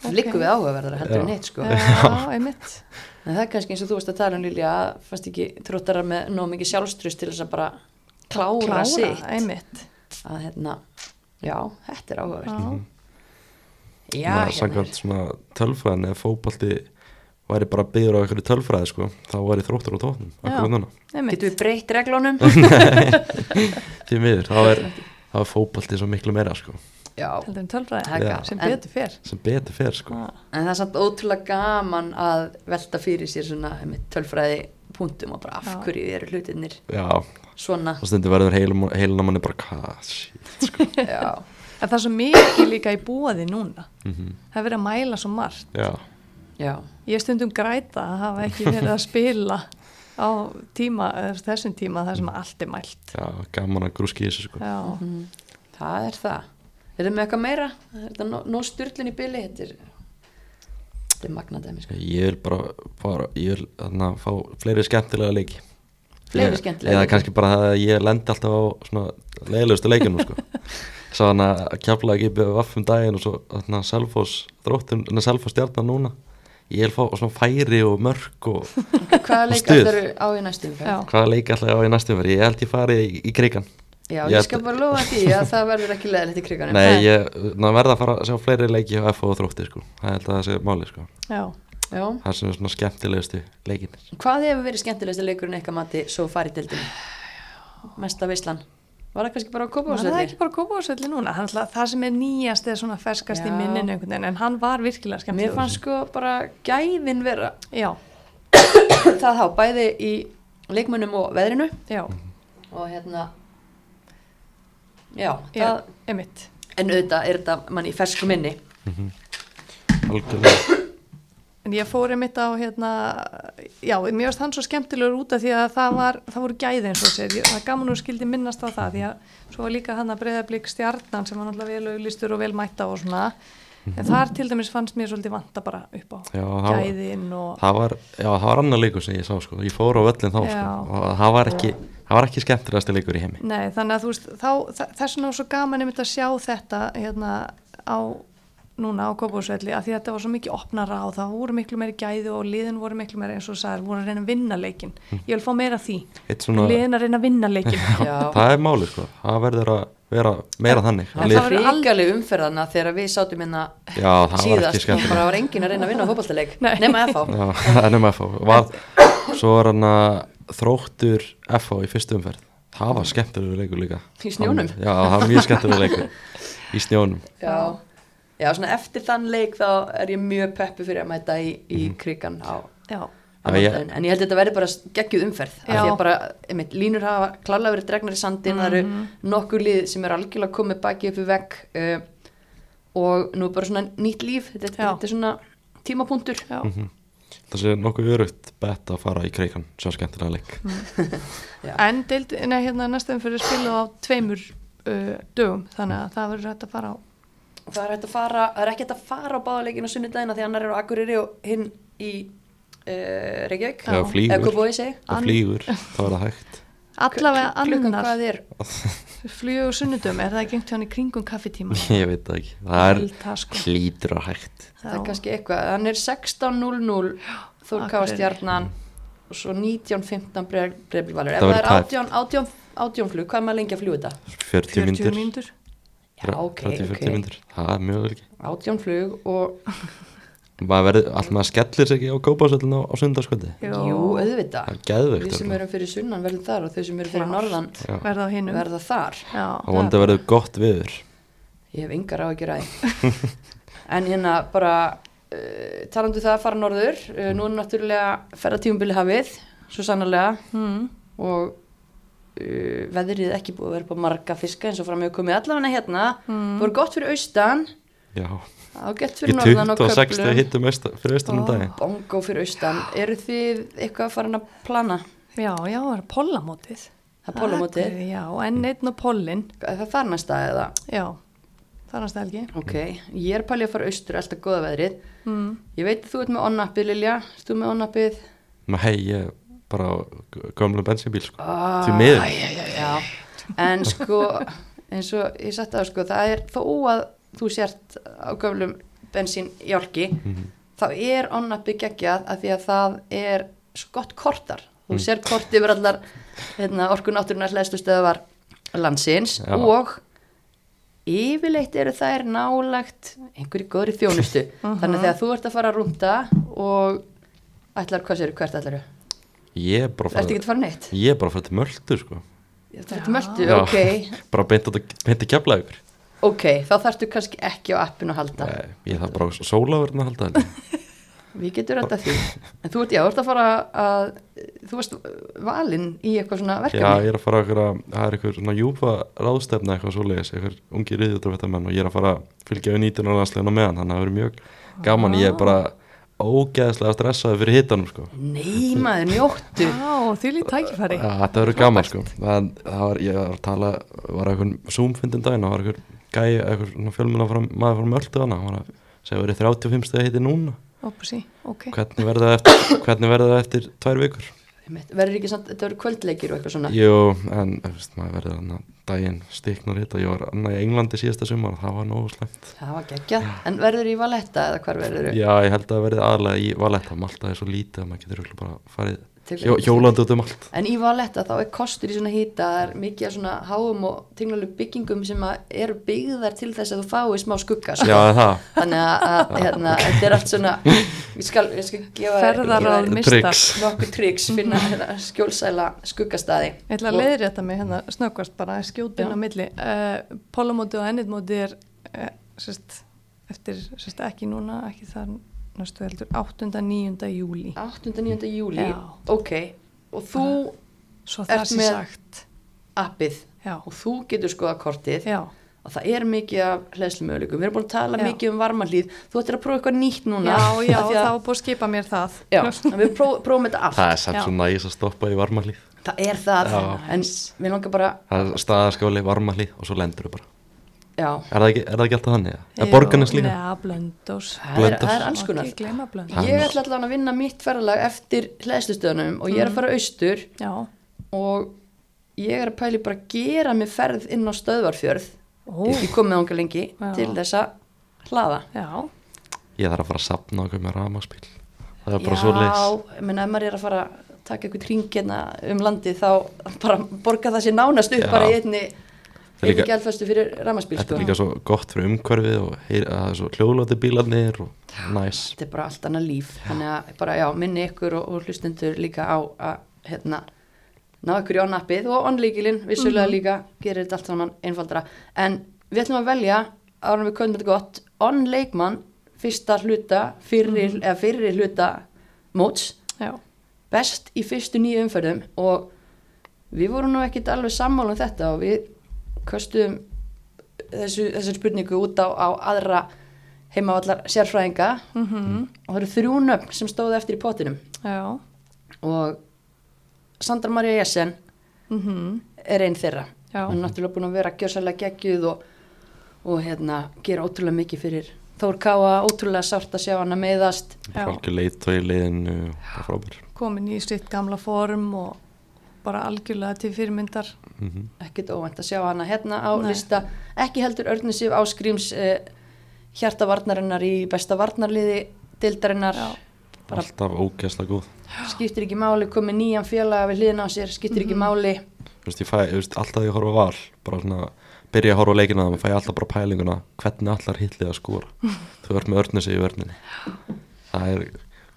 Ok. okay. líku við áhugaverðar heldur Já. en hitt sko já, einmitt. en það er kannski eins og þú varst að tala um Lilja að fannst ekki þróttarar með nóg mikið sjálfstrust til þess að bara klára, Klára, sitt einmitt. að hérna, já, þetta er áhugavert. Já, já, hérna samkvæmt svona tölfræðin eða fótbalti væri bara byggður á einhverju tölfræði sko þá væri þróttur á tóknum Já. getum við breytt reglunum? Því miður, þá er, er fótbalti svo miklu meira sko. Já, tölfræði, gaman. sem En- betur fer. sem betur fer sko. Já, en það er samt ótrúlega gaman að velta fyrir sér svona einmitt, tölfræði punktum og bara af hverju eru hlutinir Já, svona og stundur verður heilum, heilum manni bara shit sko já, En það er svo mikið líka í búaði núna. mm Það er verið að mæla svo margt. Já, já, Ég stundum græta að hafa ekki verið að spila á tíma, þessum tíma þar sem allt er mælt. já, gaman að grúski þessu sko Já, Mhm. það er það er það með eitthvað meira? er þetta nó, nó styrlun í byli? þetta er, þetta er magnadæmi sko. Ég vil bara, bara ég vil þarna fá fleiri skemmtilega leiki fleiri skemmtilega Eða kannski bara það að ég lendi alltaf á svona leiðilegustu leikjunum sko. Svo hann að kjafla ekki byrja vaffum daginn og svo þarna Selfoss þróttum, en Selfoss stjarnan núna Ég vil fá svona færi og mörk og hvaða leik stuð. ætlar á í næstu umferð? Já. hvaða leik alltaf á í næstum verið Ég held ég fari í, í krigan Já, Ég ég skal bara lofa því að það verður ekki leðilegt í kriganum Nei, ég ná, verða að fara að sjá fleiri leiki á FO og þrótti sko. Það að það sé máli sko. Já, Já. Það sem er svona skemmtilegustu leikin Hvað hefur verið skemmtilegsta leikurinn eitthvað mati svo farið dildinu? Mesta veislan Var það kannski bara á var það ekki bara kópásvelli núna Hann ætla- það sem er nýjast eða svona ferskast í Já. minninu einhvern veginn en hann var virkilega Mér skemmtilegur fannst sko já, já, það, emitt en auðvitað er þetta mann í fersku minni. Algjörlega. En ég fór einmitt á hérna, já, mér varst hann svo skemmtilegur út af því að það var, það voru gæði eins og sér, það er gaman og skildi minnast á það því að svo var líka hann að breyðablík stjarnan sem var náttúrulega vel auglistur og vel mætta og svona, en þar til dæmis fannst mér svolítið vanta bara upp á Já, gæðin og, það var, var annar leikur sem ég sá sko. ég fór á völlin þá sko. Og það var ekki, ekki skemmtilegasti leikur í heimi nei, þannig að þú veist, þá, þess vegna var svo gaman að sjá þetta hérna á núna á Kópásvelli að því að þetta var svo mikið opnara og það voru miklu meiri gæði og liðin voru miklu meiri eins og sagðir, voru að reyna að vinna leikin ég vil fá meira af því, svona, liðin að reyna að vinna leikin Já. það er máli sko. það verður að vera meira þannig. En það var ríkaleg umferðana þegar við sátum hérna já, það var ekki síðast. og bara var enginn að reyna að vinna Nei. nema FH nema FH var, Svo var hann að þróttur FH í fyrstu umferð. Það var skemmtilegur leikur líka. Í snjónum? Já, svona eftir þann leik þá er ég mjög peppu fyrir að mæta í, í krigan á, á en ég held að þetta verði bara geggjuð umferð af því að bara, einmitt, línur hafa klálega verið dregnar í sandin, það eru nokkur lið sem er algjörlega komið baki upp í vegg uh, og nú er bara svona nýtt líf, þetta, þetta er svona tímapunktur. Já, Það sé nokkuð örugt bett að fara í kreikan Svo skemmtilega leik. Já. en deild, nei, hérna næstum fyrir spilu á tveimur uh, dögum þannig að það verður hægt að fara á það er fara, það er ekki hægt að fara á báðaleikin á sunnudagina því annar eru á Akureyri og hinn í uh, Reykjavík. Flýgur. eða segi Það flýgur, er það hægt. Allavega annar hvað er? flug og sunnudum, er það gengt hjá hann í kringum kaffitíma Ég veit það ekki. Það er sko. hlýtur að hægt. Það er kannski eitthvað, hann er 16.00 Þór Káa Akureyri. stjarnan og svo 19.15 breyflivalur ef Það er tæpt. 18, 18, 18 flug, hvað er maður lengi að fljúa þetta? 40 40 myndir mínútur Já, ok, 30-40 ok. Það er mjög vel ekki 18 flug og Maður verður, alltaf maður skellir sig ekki á kópásöldin á, á sundarskvöldi jú, auðvitað. Geðveikt við sem erum fyrir sunnan verðum þar og þau sem eru fyrir norðan Já. verða verða þar. Já, Og vonandi verður gott viður ég hef engar á gera því. En hérna bara uh, talandu það að fara norður uh, nú er náttúrulega ferðartífumbili hafið svo sannarlega. Mm. og uh, veðrið ekki búið að vera på marga fiska eins og fram hefur komið. Allavega hérna Mm. voru gott fyrir austan. Já, ágætt í fyrir norðan og 26 köflum. hittum austan, fyrir austan um daginn. bongo fyrir austan. Eru þið eitthvað að fara að plana? Já, já, það er pollamótið. Það er Akureyri, já, en einn og pollin er það þar næsta eða? Já, það er næsta helgi. Ok, ég er pælið að fara austur alltaf góða veðrið. Mm. ég veit að þú ert með onnappið Lilja. Erst þú með onnappið Nei, ég er bara á g- gömlu bensinbíl sko. Ah, Því miður. já. en sko eins og ég satt að sko það er þó að þú sért á gömlum bensín jálki Mhm. þá er onnappið geggjað af því að það er svo gott kortar þú Mm. sér kort yfir allar hérna, orkunátturinn að hlæstu stöðvar landsins Já. og yfirleitt eru þær nálagt einhverju góðri þjónustu þannig að þegar þú ert að fara að rúnda og ætlar, hvað sér, hvert ætlar Ég er bara að fara að? Ég er bara að fara til Möltu sko. Er möldu, Já. ok, Bara beint að að kefla ykkur ok, þá þarftu kannski ekki á appinu að halda. Nei, Ég þarf bara á sólaverðin að halda Við getum þetta því. En þú ert, já, þú ert að fara að, þú varst valinn í eitthvað svona Já, verkefni. ég er að fara að Það er eitthvað svona júfa ráðstefna eitthvað svoleiðis eitthvað ungi riðjóttarvættamenn og ég er að fara að fylgja við 19 landslegin á meðan þannig að það verður mjög gaman Ég er bara ógeðslega stressaði fyrir hitanum sko. Nei, maður, njóttu. já, því lítið tækifæri Já, þetta verður gaman sko. það, það var, ég var að tala var eitthvað Zoom-fyndin daginn og var eitthvað gæi, eitthvað fjölmjöla maður frá Möltu hana, hann var að segja að verið 35 stegi hiti núna Ópa sí, ok hvernig verður það eftir, hvernig verður það eftir tvær vikur. Verður ekki samt, þetta verður kvöldleikir og eitthvað svona? Jú, en veist, maður verður hann að daginn stiknur hitt og ég var annað í Englandi síðasta sumar og það var nógu slæmt. Það var geggjað, en verður í Valetta eða hvar verður Já, ég held að verði aðlega í Valetta Malta er svo lítið að maður getur bara farið hjólandi út um allt En í Valetta þá er kostur í svona hýta það er mikið af svona háum og tinglalegu byggingum sem að eru byggðar til þess að þú fái smá skugga sko. Já, það, þannig að, að hérna, þetta er allt svona ég skal, ég skal gefa gefa þér mistar. Tricks. nokkur triks finna hérna, skjólsæla skuggastaði Ég ætla að Og- leiðrétta mig hérna snöggvast bara Já. á milli. Uh, Pólamóti og ennitmóti er uh, sérst, eftir, sérst, ekki núna, ekki þar næstu heldur, 8. 9. júli. 8. 9. júli Já. ok, og þú Svo Ert það sé með- sagt. appið Já, og þú getur skoða kortið já, og það er mikið af hlæðslumöguleikum við erum búin að tala Já. mikið um varmalíð þú ættir að prófa eitthvað nýtt núna já, já, þá er búið að skipa mér það. við próf, prófum þetta allt það er samt svo næs að stoppa í varmalíð það er það, Já. en við langar bara Það er staðaskáli, varmalíð og svo lendur þú bara já, Er það ekki, er það ekki alltaf þannig? Er borgarnes líka? Neða, blöndós. það er, er alls konar er ég ætla allavega að vinna mitt ferðalag eftir hlæðslustöðunum og ég er að fara austur Já, og ég er að pæli bara að gera mig ferð inn á stöðvarfjörð Ó. ég ekki komið ánga lengi Já. til þess að hlaða já, Ég þarf að fara að sapna okkur með ramaspíl Það er bara svo leis Já, ég menn ef maður er að fara að taka eitthvað hring hérna um landið þá bara borga það sér nánast upp Já. bara í einni, er einni líka- gældfæstu fyrir ramaspíl Þetta sko. er líka svo gott fyrir umhverfið og heyr, að það er svo hljóðlóti bílarnir og næs. Þetta er bara allt annað líf. Þannig að bara já, minni ykkur og, og hlustendur líka á að hérna ná ykkur í onnappið og onlíkilinn vissulega líka gerir þetta allt saman einfaldara. En við ætlum að velja árum við köndum þetta gott onleikmann fyrsta hluta fyrri, eða fyrri hluta móts. Já, best í fyrstu nýju umferðum og við vorum nú ekkit alveg sammála um þetta og við köstum þessu, þessu spurningu út á, á aðra heimavallar sérfræðinga. Mhm, og það eru þrjú nöfn sem stóðu eftir í pottinum. Já, og Sandra Maria Jessen mhm, er einn þeirra. Já. hann er náttúrulega búin að vera gjörsalega geggjuð og, og hérna, gera ótrúlega mikið fyrir Þór Káa, ótrúlega sárt að sjá hann að meiðast Já. Fálki leitt og í leiðinu komin í sitt gamla form og bara algjörlega til fyrirmyndar. mm ekkert óvænt að sjá hana hérna á Nei. lista. Ekki heldur Örnir Sif Áskríms eh, hjartavarnarinnar í besta varnarliði dildarinnar Alltaf ógeðslega góð. Skiptir ekki máli komið nýjan félaga við hliðina á sér skiptir ekki máli. Þú veist, ég fæ, þú veist, alltaf ég horfa á val bara svona, byrja að horfa á leikina það fæ ég alltaf bara pælinguna, hvernig allar hitlið að skora? Þú ert með örnesi í vörninni. Það er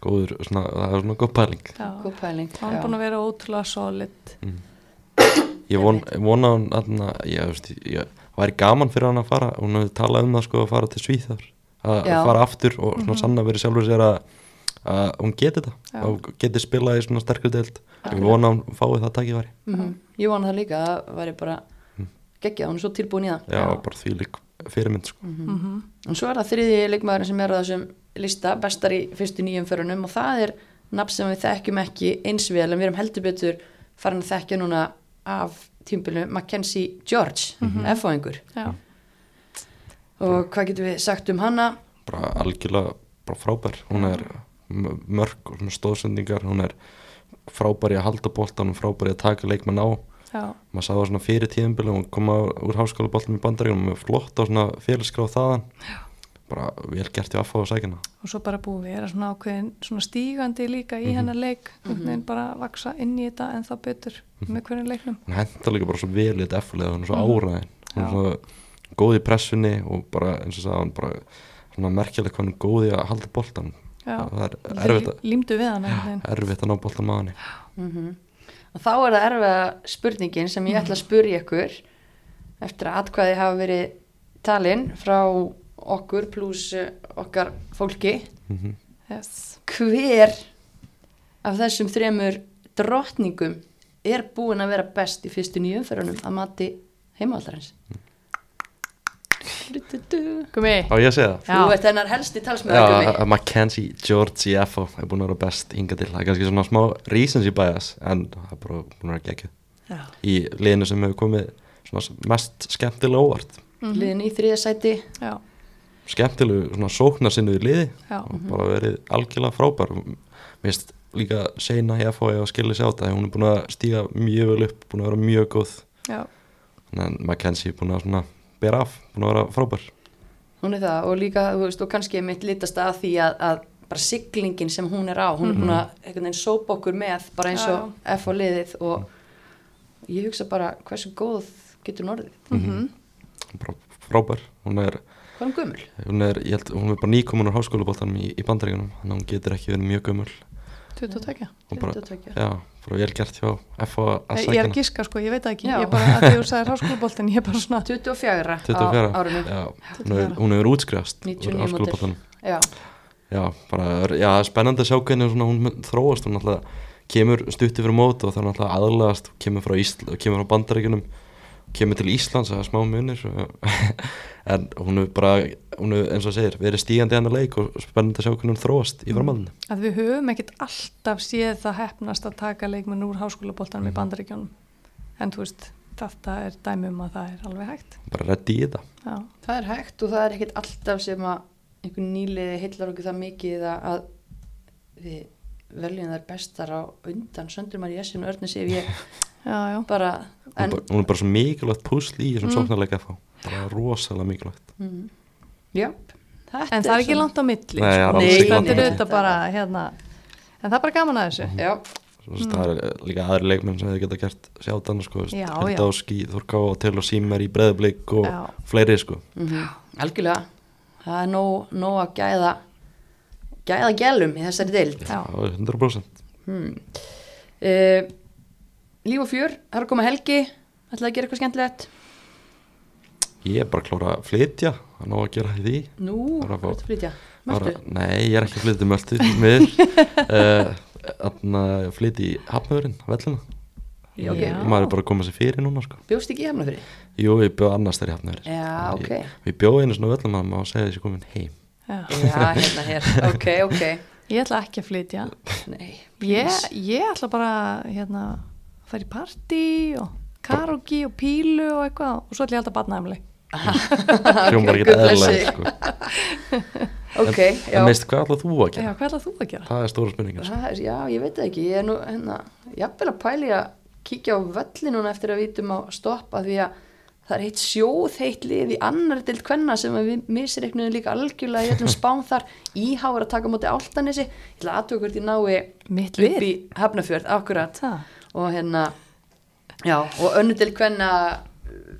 góður svona, það er svona góð pæling. Já. góð pæling Hann er búin að vera ótrúlega solid. ég von, vona hann aðna, ég, þú veist, ég væri gaman fyrir hann að fara hún hefði talað um það sko að fara til Svíþar að fara aftur og svona sanna verið sjálfur sér að, að hún geti þetta Já. og geti spilað í svona sterkur deild. Ég vona hann fái það tækifæri. Mhm. ég vona það líka að það væri bara geggjað, hún er svo tilbúin í það. Já, Já. bara því lík fyrirmynd sko. Mm og svo er það þriði leikmaðurinn sem er á þessum lista bestar í fyrstu nýjum förunum og það er nafn sem við þekkjum ekki eins vel en við erum heldur betur farin að þekkja núna af tímbilinu Mackenzie George, mm -hmm. F-fáingur Já, og hvað getum við sagt um hana? Bara algjörlega bara frábær. Hún er mörg og stóðsendingar hún er frábær í að halda boltan og frábær í að taka leikmenn á. Já, maður sá það svona fyrir tíðanbili og koma úr háskóla boltum í bandaríunum með flott á svona félagsgráð þaðan. Já. Bara vel gert í aðfá á sækina. Og svo bara búið að vera svona ákveðin svona stígandi líka í hennar leik. Mm -hmm. bara að vaksa inn í þetta en þá betur með hvernig leiknum. Hún hendur líka bara svo vel í þetta eftirlega hún er svo áræðin hún er svo góð í pressunni og bara eins og sagði hann bara svona hann er góð í að halda boltan Já, það er erfitt að, límdu við hann erfitt að ná boltan maðurni mm og þá er það erfiða spurningin sem ég ætla að spurja ykkur eftir að atkvæði hafa verið talin frá okkur pluss eh, okkar fólki. Mm yes. hver af þessum þremur drottningum er búin að vera best í fyrstu nýjum umferðunum að mati heimavallarins Gumi, á ég að segja það? Þú ert hennar helsti Gumi. Mackenzie George í FO er búin að vera best hinga til. Það er kannski svona smá recency bias en það er bara búin að vera geggjuð. Já, í liðinu sem hefur komið svona mest skemmtilega óvart. Liðin í þriða sæti. Já, skemmtilegu svona sóknarsinnu í liði. Já, og bara verið algjörlega frábær. Finnst líka seina í FH og skilja sér á þetta hún er búin að stíga mjög vel upp búin að vera mjög góð. Já, þannig að Mackenzie er búin að svona bera af búin að vera frábær. Hún er það og líka, þú veist, og kannski mitt litast að því að, að bara siglingin sem hún er á, hún er búin að einhvern veginn sópa okkur með, bara eins og F á liðið og ég hugsa bara hversu góð getur hún orðið mm bara frábær. Hún er, hvað er hún gömul? hún er, ég held, hún er bara nýkomin á háskólaboltanum í, í bandaríkunum þannig að hún getur ekki verið mjög gömul. 22 og bara, 22. já, bara vel gert hjá F að Ég er giska sko, ég veit það ekki. Já. Ég er bara, að því þú sagðir háskólaboltin Ég er bara svona 24, 24 á árinu. Já, hún hefur- hún hefur útskrifast 99 úr háskólaboltanum. Já, já, bara, já, spennandi að sjá hvernig svona, hún þróast. Hún alltaf kemur stutti fyrir mót og það er alltaf aðlagast. Kemur frá, frá bandaríkunum kemur til Íslands að smá munir en hún er bara hún er eins og það segir, verið stígandi hennar leik og spennandi að sjá hvernig hún þróast í framhaldinu. Að við höfum ekkert alltaf séð það hefnast að taka leikmenn úr háskólaboltanum í bandaríkjónum en þú veist, þetta er dæmi um að það er alveg hægt. Bara reddi í þetta. Já, það er hægt og það er ekkert alltaf sem að einhvern nýliði heillar okkur það mikið að, að við veljum þær bestar á undan Söndrumar í Jessin og Örni Sif ég já, já, bara hún, en, bara, hún er bara svo mikilvægt púsl í þessum Mm. mm. sóknarleika FH bara rosalega mikilvægt. Mm, já, þetta en það er ekki langt á milli Nei, sko. Nei, þetta er auðvitað bara hérna, en það er bara gaman að þessu. Já, Svo, mm. það er líka aðri leikmenn sem hefur geta gert sjátan sko, Já, já. Hildóski, Þorká og Til og Símer í Breiðblik og Já. fleiri sko. Mm algjörlega. Það er nóg, nóg að gæða gæða gælum í þessari deild. Já, Það er 100% hmm. uh, Líf og fjör, það er að koma helgi. Ætlaði að gera eitthvað skemmtilegt Ég er bara að klára að flytja að ná að gera því Nú, hvað er að flytja? Möltu? Nei, ég er ekki að flytja möltu með Þannig að flytja í Hafnöðurinn, vellina Já, ok. Já. Maður er bara að koma sér fyrir núna sko Bjóst ekki í hefnafyrir? Jú, ég bjóð annars þegar í Hafnöðurinn Já, ok. Ég, ég bjóð einu svona vellina maður má segja þessi komin heim já. Já, hérna hér, ok, ok Ég ætla ekki að flytja Nei, ég, ég ætla bara hérna, að fara í partí og karaoke og pílu og eitthvað og svo ætla ég alltaf að batna heimleg Hljómar ekki blessi. sko. Ok, já En veist hvað ætlað þú að Já, gera? hvað ætla þú að gera? Það er stóra spurningin sko. Er, já, ég veit það ekki, ég er nú, hérna, jafnvel að pæli að kíkja á völli núna eftir að vitum á stoppa því að það er heitt sjóð heitt lið í annar dild kvenna sem við misreiknum líka algjörlega í öllum spán þar íháður að taka móti áltanissi, ég ætla aðtöku hvort ég nái Mitt upp í Hafnafjörð, akkurat Það? og hérna, já, og önnu dild kvenna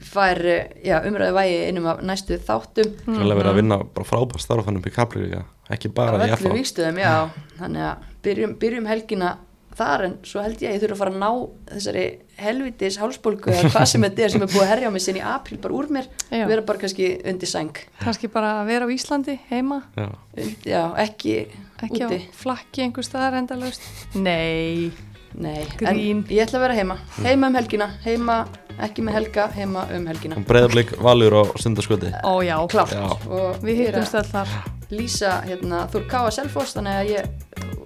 fær, já, umræðu vægi innum af næstu þáttum. Það er verið að vinna bara frábært starf þannig upp í kapli líka Ekki bara á í öllu FH vikstöðum, já. Þannig að byrjum, byrjum helgina þar en svo held ég að ég þurfa að fara að ná þessari helvitis hálsbólgu eða hvað sem þetta er sem er búið að herja á mig sinni í apríl bara úr mér, Já. vera bara kannski undir sæng, Kannski bara að vera á Íslandi heima. Já, Und, já, ekki, ekki úti. á flakki einhver staðar endalaust. Nei, Nei, Grín. en ég ætla að vera heima. Heima um helgina, heima ekki með helga, heima um helgina. Breiðablik valur á sundarskvöldi ó já, klárt. Já. og Við er hittumst að öll þar. Lýsa hérna, Þór Káa Selfoss þannig að ég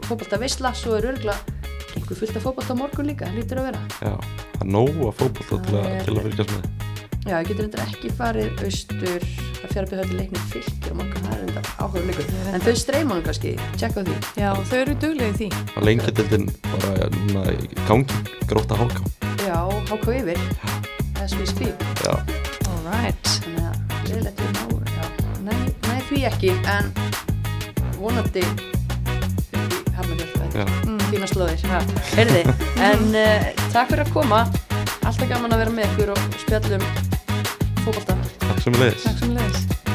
fótbolta veisla, svo er örgla einhver fullt af fótbolta á morgun líka, hlýtur að vera. Já, það er nóg að fótbolta til, að- er- til að fylgjast með Já, ég getur þetta ekki farið austur? Að fjara byrja leiknir fylgir á morgun, það er enda áhuga leikur. En þau streymunum kannski, tjekka á því. Já, þau eru duglega í því. Það lengi dildin bara núna í gangi Gróta háká Já, háká yfir, as we speak. Já, Alright Þannig að við ná, já, nei, nei því ekki, en vonandi já. Fína slóðir. ha. Heyrði, en uh, takk fyrir að koma, alltaf gaman að vera með ykkur og spjallum fólkvölda Takk sem við leiðis